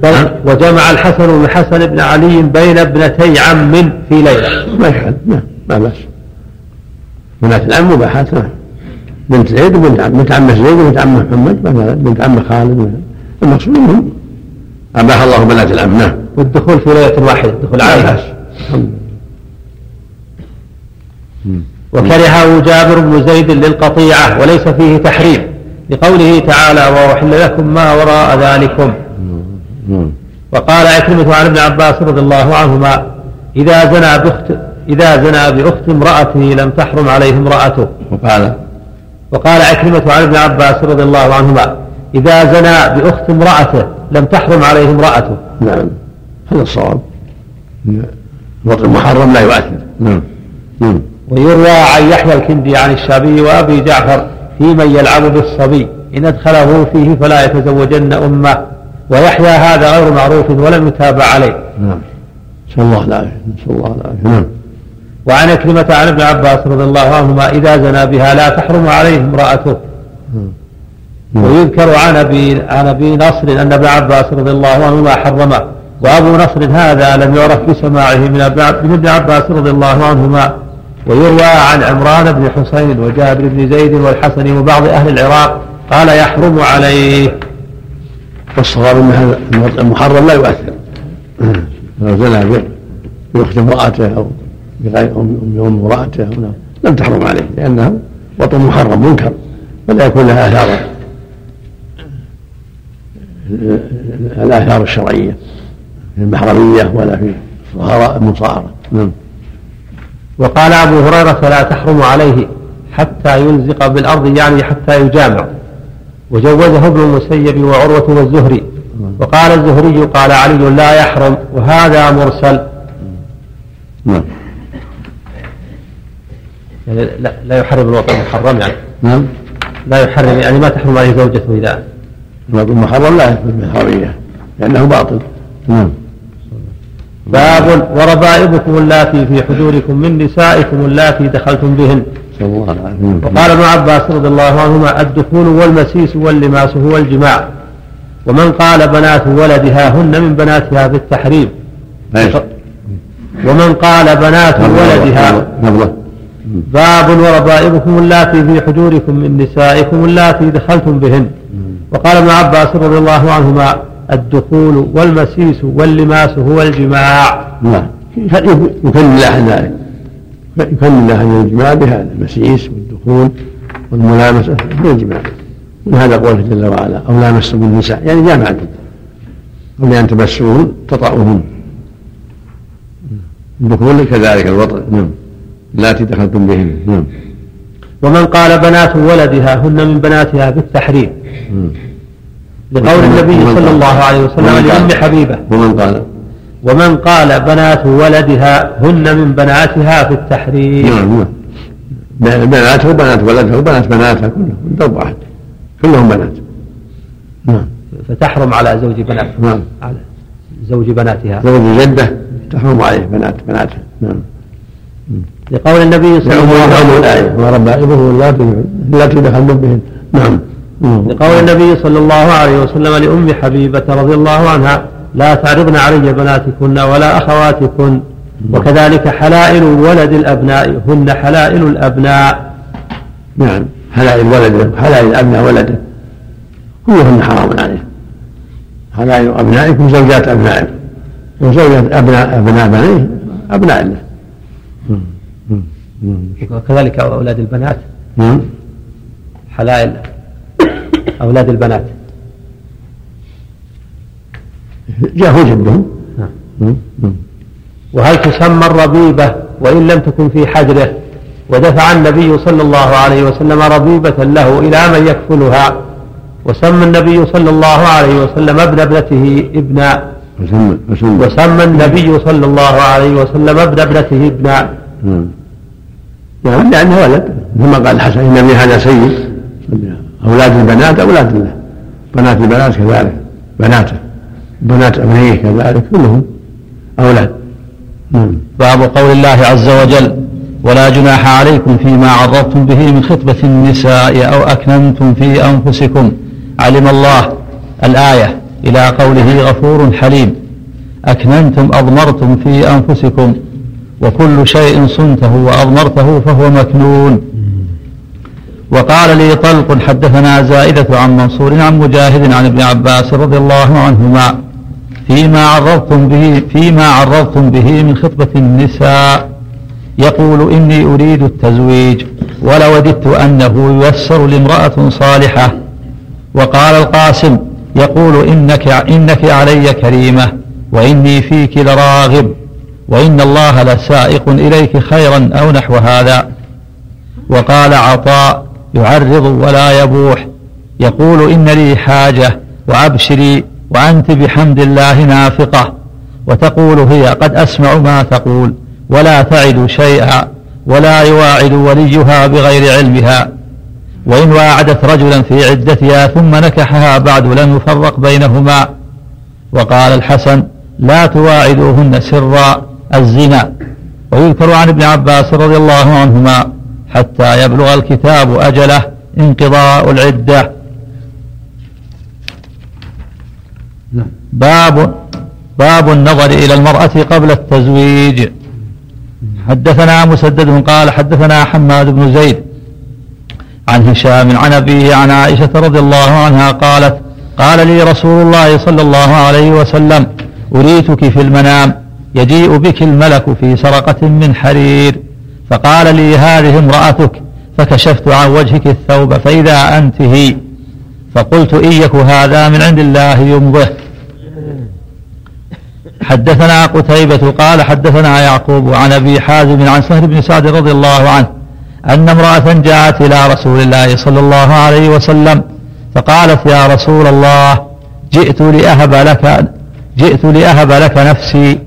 بل وجمع الحسن بن الحسن بن علي بين ابنتي عم في ليلة. ما نعم ما بأس. بنات العم مباحات. بنت زيد وبنت عم بنت عمه زيد وبنت عمه محمد. بنت عمه خالد. المقصود منهم أباح الله بنات العم نعم والدخول في ليلة واحدة الدخول لا عليها لله. وكرهه جابر بن زيد للقطيعة وليس فيه تحريم. لقوله تعالى وأحل لكم ما وراء ذلكم. نعم. وقال عكرمة عن ابن عباس رضي الله عنهما إذا زنى بأخت إذا زنى بأخت امرأته لم تحرم عليه امرأته. وقال وقال عكرمة عن ابن عباس رضي الله عنهما إذا زنى بأخت امرأته لم تحرم عليه امرأته. نعم. هذا الصواب الوطن المحرم لا يؤثر. نعم. نعم. ويروى عن يحيى الكندي عن الشعبي وأبي جعفر في من يلعب بالصبي. إن أدخله فيه فلا يتزوجن أمه. ويحيى هذا غير معروف ولم يتابع عليه. نعم. نسأل الله العافية. نسأل الله العافية. نعم. وعن كلمة عن ابن عباس رضي الله عنهما إذا زنى بها لا تحرم عليه امرأته. نعم. ويذكر عن أبي عن أبي نصر أن ابن عباس رضي الله عنهما حرمه. وأبو نصر هذا لم يعرف بسماعه من ابن عباس رضي الله عنهما. ويروى عن عمران بن حسين وجابر بن زيد والحسن وبعض أهل العراق قال يحرم عليه. والصواب أن هذا المحرم لا يؤثر. لو زنى ب- باخت امرأته أو بغير ام امرأته نعم، لم تحرم عليه لأنه وطن محرم منكر فلا يكون لها آثار. الآثار الشرعية في المحرميه ولا في الصهراء المصاهره نعم. وقال أبو هريرة لا تحرم عليه حتى يلزق بالأرض يعني حتى يجامع. وجوزه ابن المسيب وعروة والزهري. وقال الزهري قال علي لا يحرم وهذا مرسل. نعم. يعني لا, لا يحرم الوطن المحرم يعني. نعم. لا يحرم يعني ما تحرم عليه زوجته إذا الوطن المحرم لا يكون بالحرميه لأنه باطل. نعم. باب وربائبكم اللاتي في حجوركم من نسائكم اللاتي دخلتم بهن. وقال ابن عباس رضي الله عنهما الدخول والمسيس واللماس هو الجماع. ومن قال بنات ولدها هن من بناتها في التحريم إيش؟ ومن قال بنات ولدها باب وربائبكم اللاتي في حجوركم من نسائكم اللاتي دخلتم بهن. وقال ابن عباس رضي الله عنهما الدخول والمسيس واللماس هو الجماع. نعم. يكن الله ذلك. يكن الله الجماع بهذا المسيس والدخول والملامسة هي الجماع. من هذا قوله جل وعلا أو لامستم النساء. يعني جامعتم أو لأن تمسوهن تطأوهن الدخول كذلك الوطء نعم. اللاتي دخلتم بهن. نعم. ومن قال بنات ولدها هن من بناتها بالتحريم لقول النبي صلى الله عليه وسلم لأم حبيبة. ومن قال ومن قال بنات ولدها هن من بناتها في التحريم. نعم نعم بناته وبنات ولدها وبنات بناتها كلهم ضرب واحد. كلهم بنات. نعم. فتحرم على زوج بناتها نعم. على زوج بناتها. زوج الجدة تحرم عليه بنات بناتها نعم. لقول النبي صلى الله عليه وسلم. الآية وربائبه اللاتي اللاتي دخلن بهن نعم. نعم. لقول النبي صلى الله عليه وسلم لأم حبيبة رضي الله عنها لا تعرضن علي بناتكن ولا أخواتكن وكذلك حلائل ولد الأبناء هن حلائل الأبناء. نعم. حلائل ولده حلائل أبناء ولده. كلهن حرام عليه. حلائل أبنائكم زوجات أبنائكم وزوجات أبناء أبناء بنيه أبناء له. وكذلك أولاد البنات نعم حلائل أولاد البنات جاءوا جدهم. نعم. نعم. وهل تسمى الربيبة وإن لم تكن في حجره ودفع النبي صلى الله عليه وسلم ربيبة له إلى من يكفلها وسمى النبي صلى الله عليه وسلم ابن ابنته ابنا وسمى وسمى وسمى النبي صلى الله عليه وسلم ابن ابنته ابنا نعم. نعم لأنه ولد. كما قال الحسن إن ابني هذا سيد. أولاد البنات أولاد له بنات البنات كذلك. بناته. بنات أبنيه كذلك. كلهم أولاد. نعم. باب قول الله عز وجل ولا جناح عليكم فيما عرضتم به من خطبة النساء أو أكننتم في أنفسكم علم الله الآية. إلى قوله غفور حليم. أكننتم أضمرتم في أنفسكم وكل شيء صنته وأضمرته فهو مكنون. وقال لي طلق حدثنا زائدة عن منصور عن مجاهد عن ابن عباس رضي الله عنهما فيما عرضتم به فيما عرضتم به من خطبة النساء. يقول إني أريد التزويج ولوددت أنه ييسر لامرأة صالحة. وقال القاسم يقول إنك إنك علي كريمة وإني فيك لراغب وإن الله لسائق إليك خيرا أو نحو هذا. وقال عطاء يعرض ولا يبوح يقول إن لي حاجة وأبشري وأنت بحمد الله نافقة وتقول هي قد أسمع ما تقول ولا تعد شيئا ولا يواعد وليها بغير علمها. وإن واعدت رجلا في عدتها ثم نكحها بعد لم يفرق بينهما. وقال الحسن لا تواعدوهن سرا الزنا. ويذكر عن ابن عباس رضي الله عنهما حتى يبلغ الكتاب أجله انقضاء العدة. باب باب النظر إلى المرأة قبل التزويج. حدثنا مسدد قال حدثنا حماد بن زيد عن هشام عن أبيه عن عائشة رضي الله عنها قالت قال لي رسول الله صلى الله عليه وسلم أريتك في المنام يجيء بك الملك في سرقة من حرير. فقال لي هذه امرأتك فكشفت عن وجهك الثوب فإذا أنت هي فقلت إن يك هذا من عند الله يمضه حدثنا قتيبة قال حدثنا يعقوب عن أبي حازم عن سهل بن سعد رضي الله عنه أن امرأة جاءت إلى رسول الله صلى الله عليه وسلم فقالت يا رسول الله جئت لأهب لك جئت لأهب لك نفسي.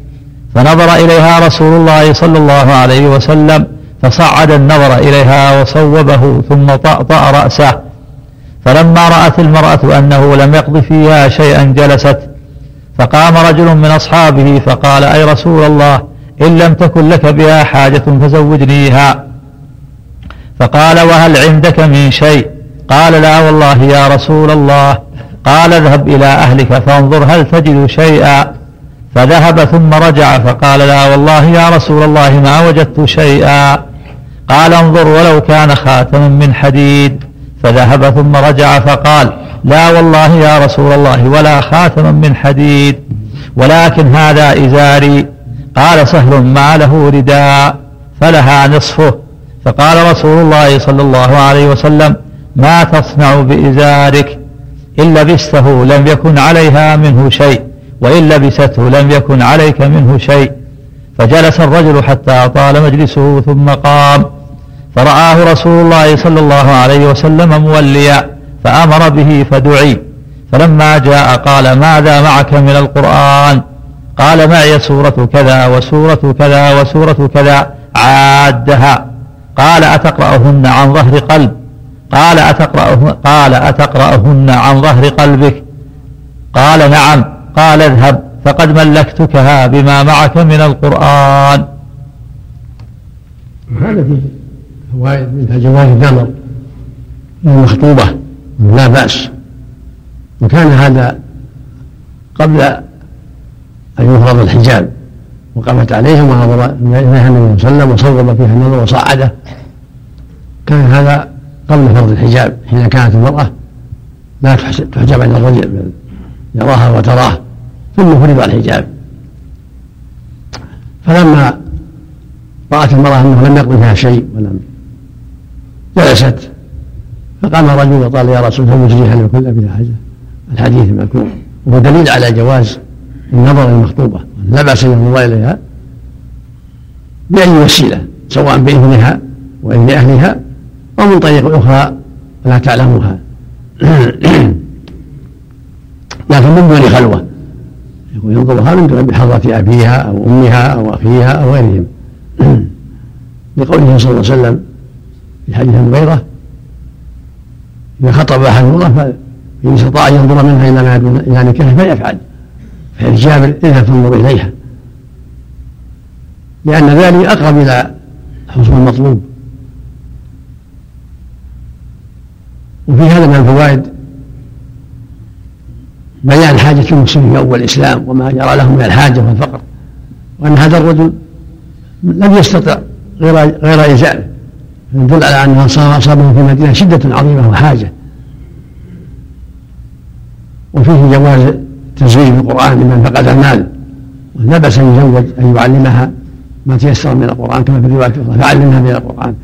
فنظر إليها رسول الله صلى الله عليه وسلم فصعد النظر إليها وصوبه ثم طأطأ رأسه. فلما رأت المرأة أنه لم يقض فيها شيئا جلست. فقام رجل من أصحابه فقال أي رسول الله إن لم تكن لك بها حاجة فزوجنيها. فقال وهل عندك من شيء؟ قال لا والله يا رسول الله. قال اذهب إلى أهلك فانظر هل تجد شيئا. فذهب ثم رجع فقال لا والله يا رسول الله ما وجدت شيئا. قال انظر ولو كان خاتما من حديد. فذهب ثم رجع فقال لا والله يا رسول الله ولا خاتما من حديد. ولكن هذا إزاري. قال سهل ما له رداء. فلها نصفه. فقال رسول الله صلى الله عليه وسلم ما تصنع بإزارك إن لبسته لم يكن عليها منه شيء وإن لبسته لم يكن عليك منه شيء. فجلس الرجل حتى طال مجلسه ثم قام. فرآه رسول الله صلى الله عليه وسلم موليا فأمر به فدعي. فلما جاء قال ماذا معك من القرآن؟ قال معي سورة كذا وسورة كذا وسورة كذا عادها. قال أتقرأهن عن ظهر قلب؟ قال أتقرأهن قال أتقرأهن عن ظهر قلبك؟ قال نعم. قال اذهب فقد ملكتكها بما معك من القرآن. هذا فيه فوائد منها جواز النظر. المخطوبة لا بأس. وكان هذا قبل أن يفرض الحجاب. وقفت عليها ونظر إليها النبي صلى الله عليه وسلم وصوب فيها النظر وصعده. كان هذا قبل فرض الحجاب حين كانت المرأة لا تحجب عن الرجل يراها وتراه ثم فرض الحجاب. فلما رأت المرأة أنه لم يقضي فيها شيء ولم جلست فقام رجل وقال يا رسول الله مجريها لو كنا بها حاجة الحديث المذكور وهو دليل على جواز النظر المخطوبة. لا بأس أن ينظر إليها بأي وسيلة سواء بإذنها وإذن أهلها أو من طريق أخرى لا تعلمها. لكن من دون يكون ينظرها من دون بحضرة أبيها أو أمها أو أخيها أو غيرهم. لقوله صلى الله عليه وسلم في حديث المغيرة إذا خطب أحد المرأة فإن استطاع أن ينظر منها إلى ما دون إلى نكاح فليفعل. فإن جابر اذهب فانظر إليها. لأن ذلك أقرب إلى حصول المطلوب. وفي هذا من الفوائد بيان حاجة المسلمين في أول الإسلام وما جرى لهم من الحاجة والفقر. وأن هذا الرجل لم يستطع غير غير إزاله. يدل على أنه أصابه في المدينة شدة عظيمة وحاجة. وفيه جواز تزويج بالقرآن لمن فقد المال ولا بأس أن يزوج أن يعلمها ما تيسر من القرآن كما في الرواية الأخرى فعلمها من القرآن.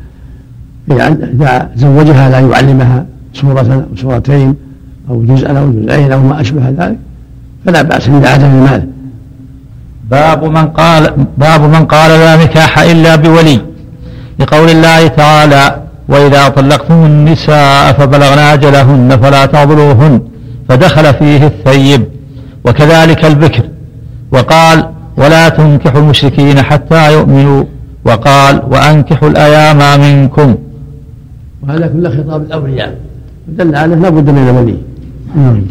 إذا زوجها لا يعلمها سورة أو سورتين أو جزءا أو جزئين أو ما أشبه ذلك فلا بأس من عدم المال. باب من قال باب من قال لا نكاح إلا بولي. لقول الله تعالى وإذا طلقتم النساء فبلغن أجلهن فلا تعضلوهن فدخل فيه الثيب. وكذلك البكر. وقال ولا تنكحوا المشركين حتى يؤمنوا وقال وأنكحوا الأيام منكم وهذا كله خطاب الأولياء. دل على لا بد من الولي نعم.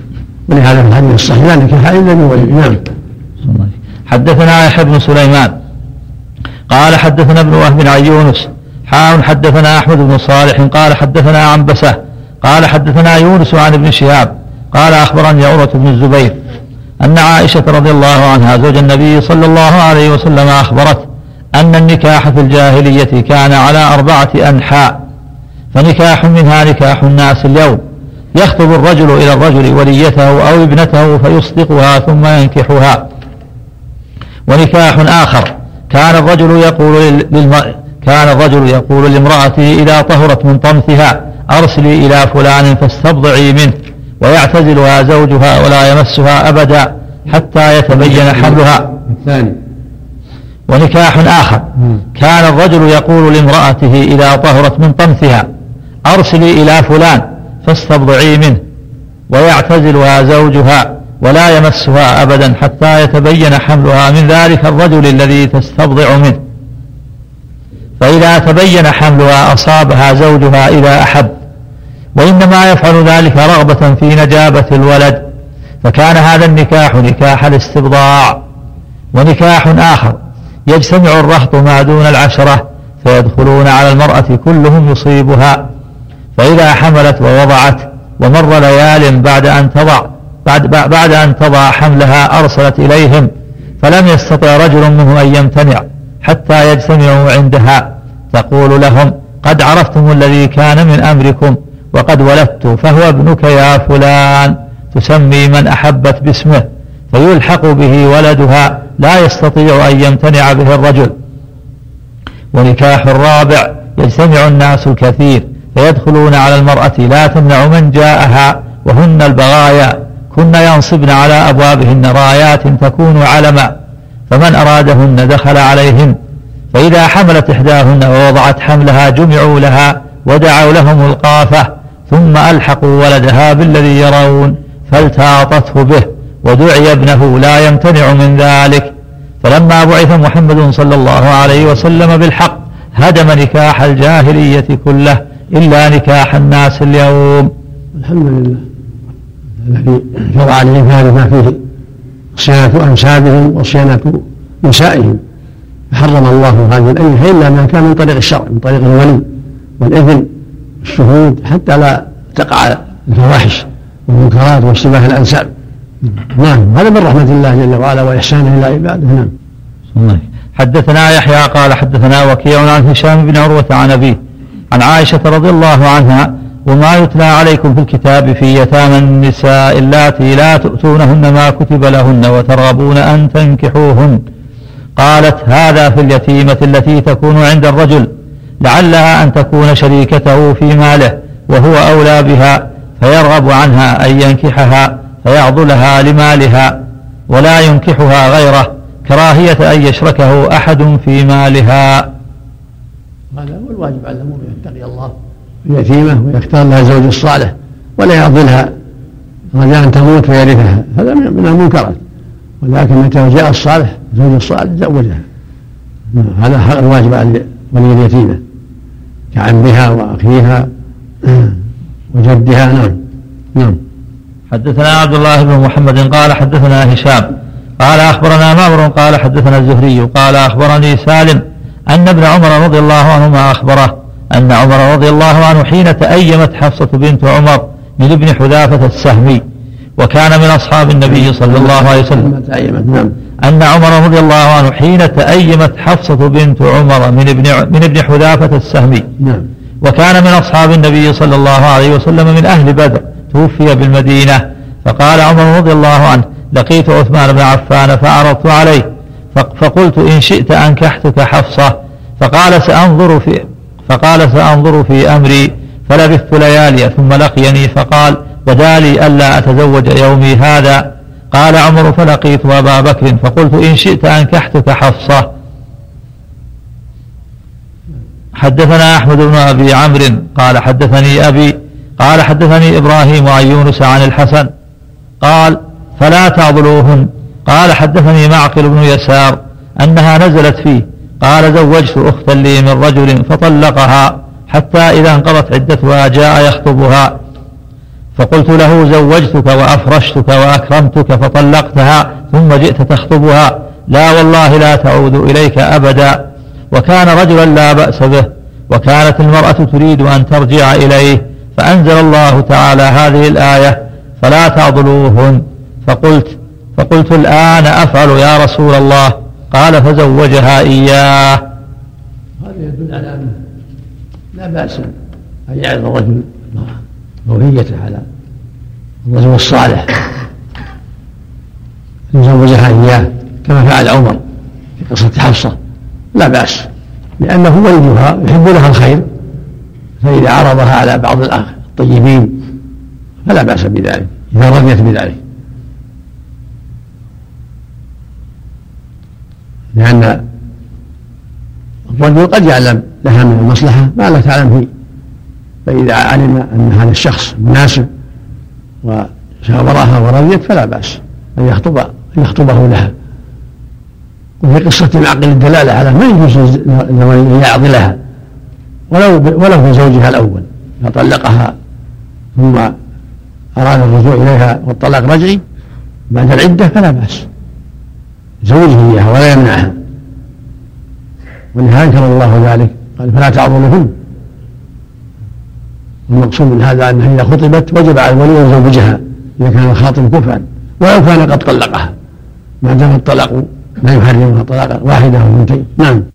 ولهذا في الحديث الصحيح لا نكاح إلا بولي نعم. حدثنا يحيى بن سليمان. قال حدثنا ابن وهب عن يونس. حاون حدثنا أحمد بن صالح. قال حدثنا عن بسه قال حدثنا يونس عن ابن شهاب. قال أخبرني عروة بن الزبير أن عائشة رضي الله عنها زوج النبي صلى الله عليه وسلم أخبرت أن النكاح في الجاهلية كان على أربعة أنحاء فنكاح منها نكاح الناس اليوم. يخطب الرجل إلى الرجل وليته أو ابنته فيصدقها ثم ينكحها. ونكاح آخر كان الرجل يقول للمرء كان الرجل يقول لامرأته إذا طهرت من طمثها أرسلي إلى فلان فاستبضعي منه. ويعتزلها زوجها ولا يمسها أبدا حتى يتبين حملها الثاني. ونكاح آخر. كان الرجل يقول لامرأته إذا طهرت من طمثها أرسلي إلى فلان فاستبضعي منه. ويعتزلها زوجها ولا يمسها أبدا حتى يتبين حملها من ذلك الرجل الذي تستبضع منه. فإذا تبين حملها أصابها زوجها إذا أحب. وإنما يفعل ذلك رغبة في نجابة الولد فكان هذا النكاح نكاح الاستبضاع ونكاح آخر يجتمع الرهط ما دون العشرة فيدخلون على المرأة كلهم يصيبها فإذا حملت ووضعت ومر ليال بعد أن تضع بعد, بعد أن تضع حملها أرسلت إليهم فلم يستطع رجل منهم أن يمتنع حتى يجتمعوا عندها تقول لهم قد عرفتم الذي كان من أمركم وقد ولدت فهو ابنك يا فلان. تسمي من أحبت باسمه فيلحق به ولدها لا يستطيع أن يمتنع به الرجل. ونكاح الرابع يجتمع الناس الكثير فيدخلون على المرأة لا تمنع من جاءها وهن البغايا. كن ينصبن على أبوابهن رايات تكون علما. فمن أرادهن دخل عليهن فإذا حملت إحداهن ووضعت حملها جمعوا لها ودعوا لهم القافة. ثم ألحقوا ولدها بالذي يرون فالتاطته به ودعي ابنه لا يمتنع من ذلك. فلما بعث محمد صلى الله عليه وسلم بالحق هدم نكاح الجاهلية كله إلا نكاح الناس اليوم. الحمد لله. الذي شرع عليهم ما فيه صيانة أنسابهم وصيانة نسائهم. فحرم الله هذه الأية إلا ما كان من طريق الشرع من طريق الولي والإذن. الشهود حتى لا تقع الفواحش والمنكرات واشتباه الأنساب. نعم هذا من رحمة الله جل وعلا وإحسانه إلى عباده. نعم. حدثنا يحيى قال حدثنا وكيع عن هشام بن عروة عن أبيه عن عائشة رضي الله عنها وما يتلى عليكم في الكتاب في يتامى النساء اللاتي لا تؤتونهن ما كتب لهن وترغبون أن تنكحوهن. قالت هذا في اليتيمة التي تكون عند الرجل. لعلها أن تكون شريكته في ماله وهو أولى بها فيرغب عنها أن ينكحها فيعضلها لمالها ولا ينكحها غيره كراهية أن يشركه أحد في مالها. هذا هو الواجب على المؤمن يتقي الله. اليتيمة ويختار لها الزوج الصالح ولا يعضلها. رجاء أن تموت ويرثها هذا من المنكرات. ولكن متى جاء الصالح الزوج الصالح زوجها هذا حق الواجب على ولي اليتيمة. كعمها وأخيها وجدها نعم نعم حدثنا عبد الله بن محمد قال حدثنا هشام قال أخبرنا معمر قال حدثنا الزهري قال أخبرني سالم أن ابن عمر رضي الله عنهما أخبره أن عمر رضي الله عنه حين تأيمت حفصة بنت عمر من ابن حذافة السهمي وكان من أصحاب النبي صلى الله عليه وسلم نعم. أن عمر رضي الله عنه حين تأيمت حفصة بنت عمر من ابن من ابن حذافة السهمي. نعم. وكان من أصحاب النبي صلى الله عليه وسلم من أهل بدر. توفي بالمدينة. فقال عمر رضي الله عنه لقيت عثمان بن عفان فعرضت عليه. فقلت إن شئت أنكحتك حفصة. فقال سأنظر في فقال سأنظر في أمري. فلبثت ليالي ثم لقيني. فقال بدالي ألا أتزوج يومي هذا. قال عمر فلقيت أبا بكر فقلت إن شئت أنكحتك حفصة. حدثنا أحمد بن أبي عمرو قال حدثني أبي قال حدثني إبراهيم عن يونس عن الحسن قال فلا تعضلوهن. قال حدثني معقل بن يسار أنها نزلت فيه. قال زوجت أختا لي من رجل فطلقها حتى إذا انقضت عدتها جاء يخطبها. فقلت له زوجتك وأفرشتك وأكرمتك فطلقتها ثم جئت تخطبها. لا والله لا تعود إليك أبدا. وكان رجلا لا بأس به وكانت المرأة تريد أن ترجع إليه فأنزل الله تعالى هذه الآية فلا تعضلوهن. فقلت فقلت الآن أفعل يا رسول الله. قال فزوجها إياه. هذا يدل على أنه لا بأس أن يعرض الرجل. زوجيته على الرجل الصالح. يزوجها إياه كما فعل عمر في قصة حفصة. لا بأس لأنه ولدها يحب لها الخير فإذا عرضها على بعض الطيبين فلا بأس بذلك إذا رضيت بذلك. لأن الرجل قد يعلم لها من المصلحة ما لا تعلم فيه. فإذا علم أن هذا الشخص مناسب وشاورها ورضيت فلا بأس أن يخطب أن يخطبه لها. وفي قصة معقل الدلالة على ما يجوز أن يعضلها ولو ولو في زوجها الأول. إذا طلقها ثم أراد الرجوع إليها والطلاق رجعي. بعد العدة فلا بأس. زوجه إياها ولا يمنعها. ولهذا أنكر الله ذلك. قال فلا تعضلوهن والمقصود من هذا أنها إذا خطبت وجب على الولي أن يزوجها إذا كان الخاطب كفءا ولو كان قد طلقها. ما دام الطلاق لا يحرمها طلاقا واحدة أو اثنتين نعم.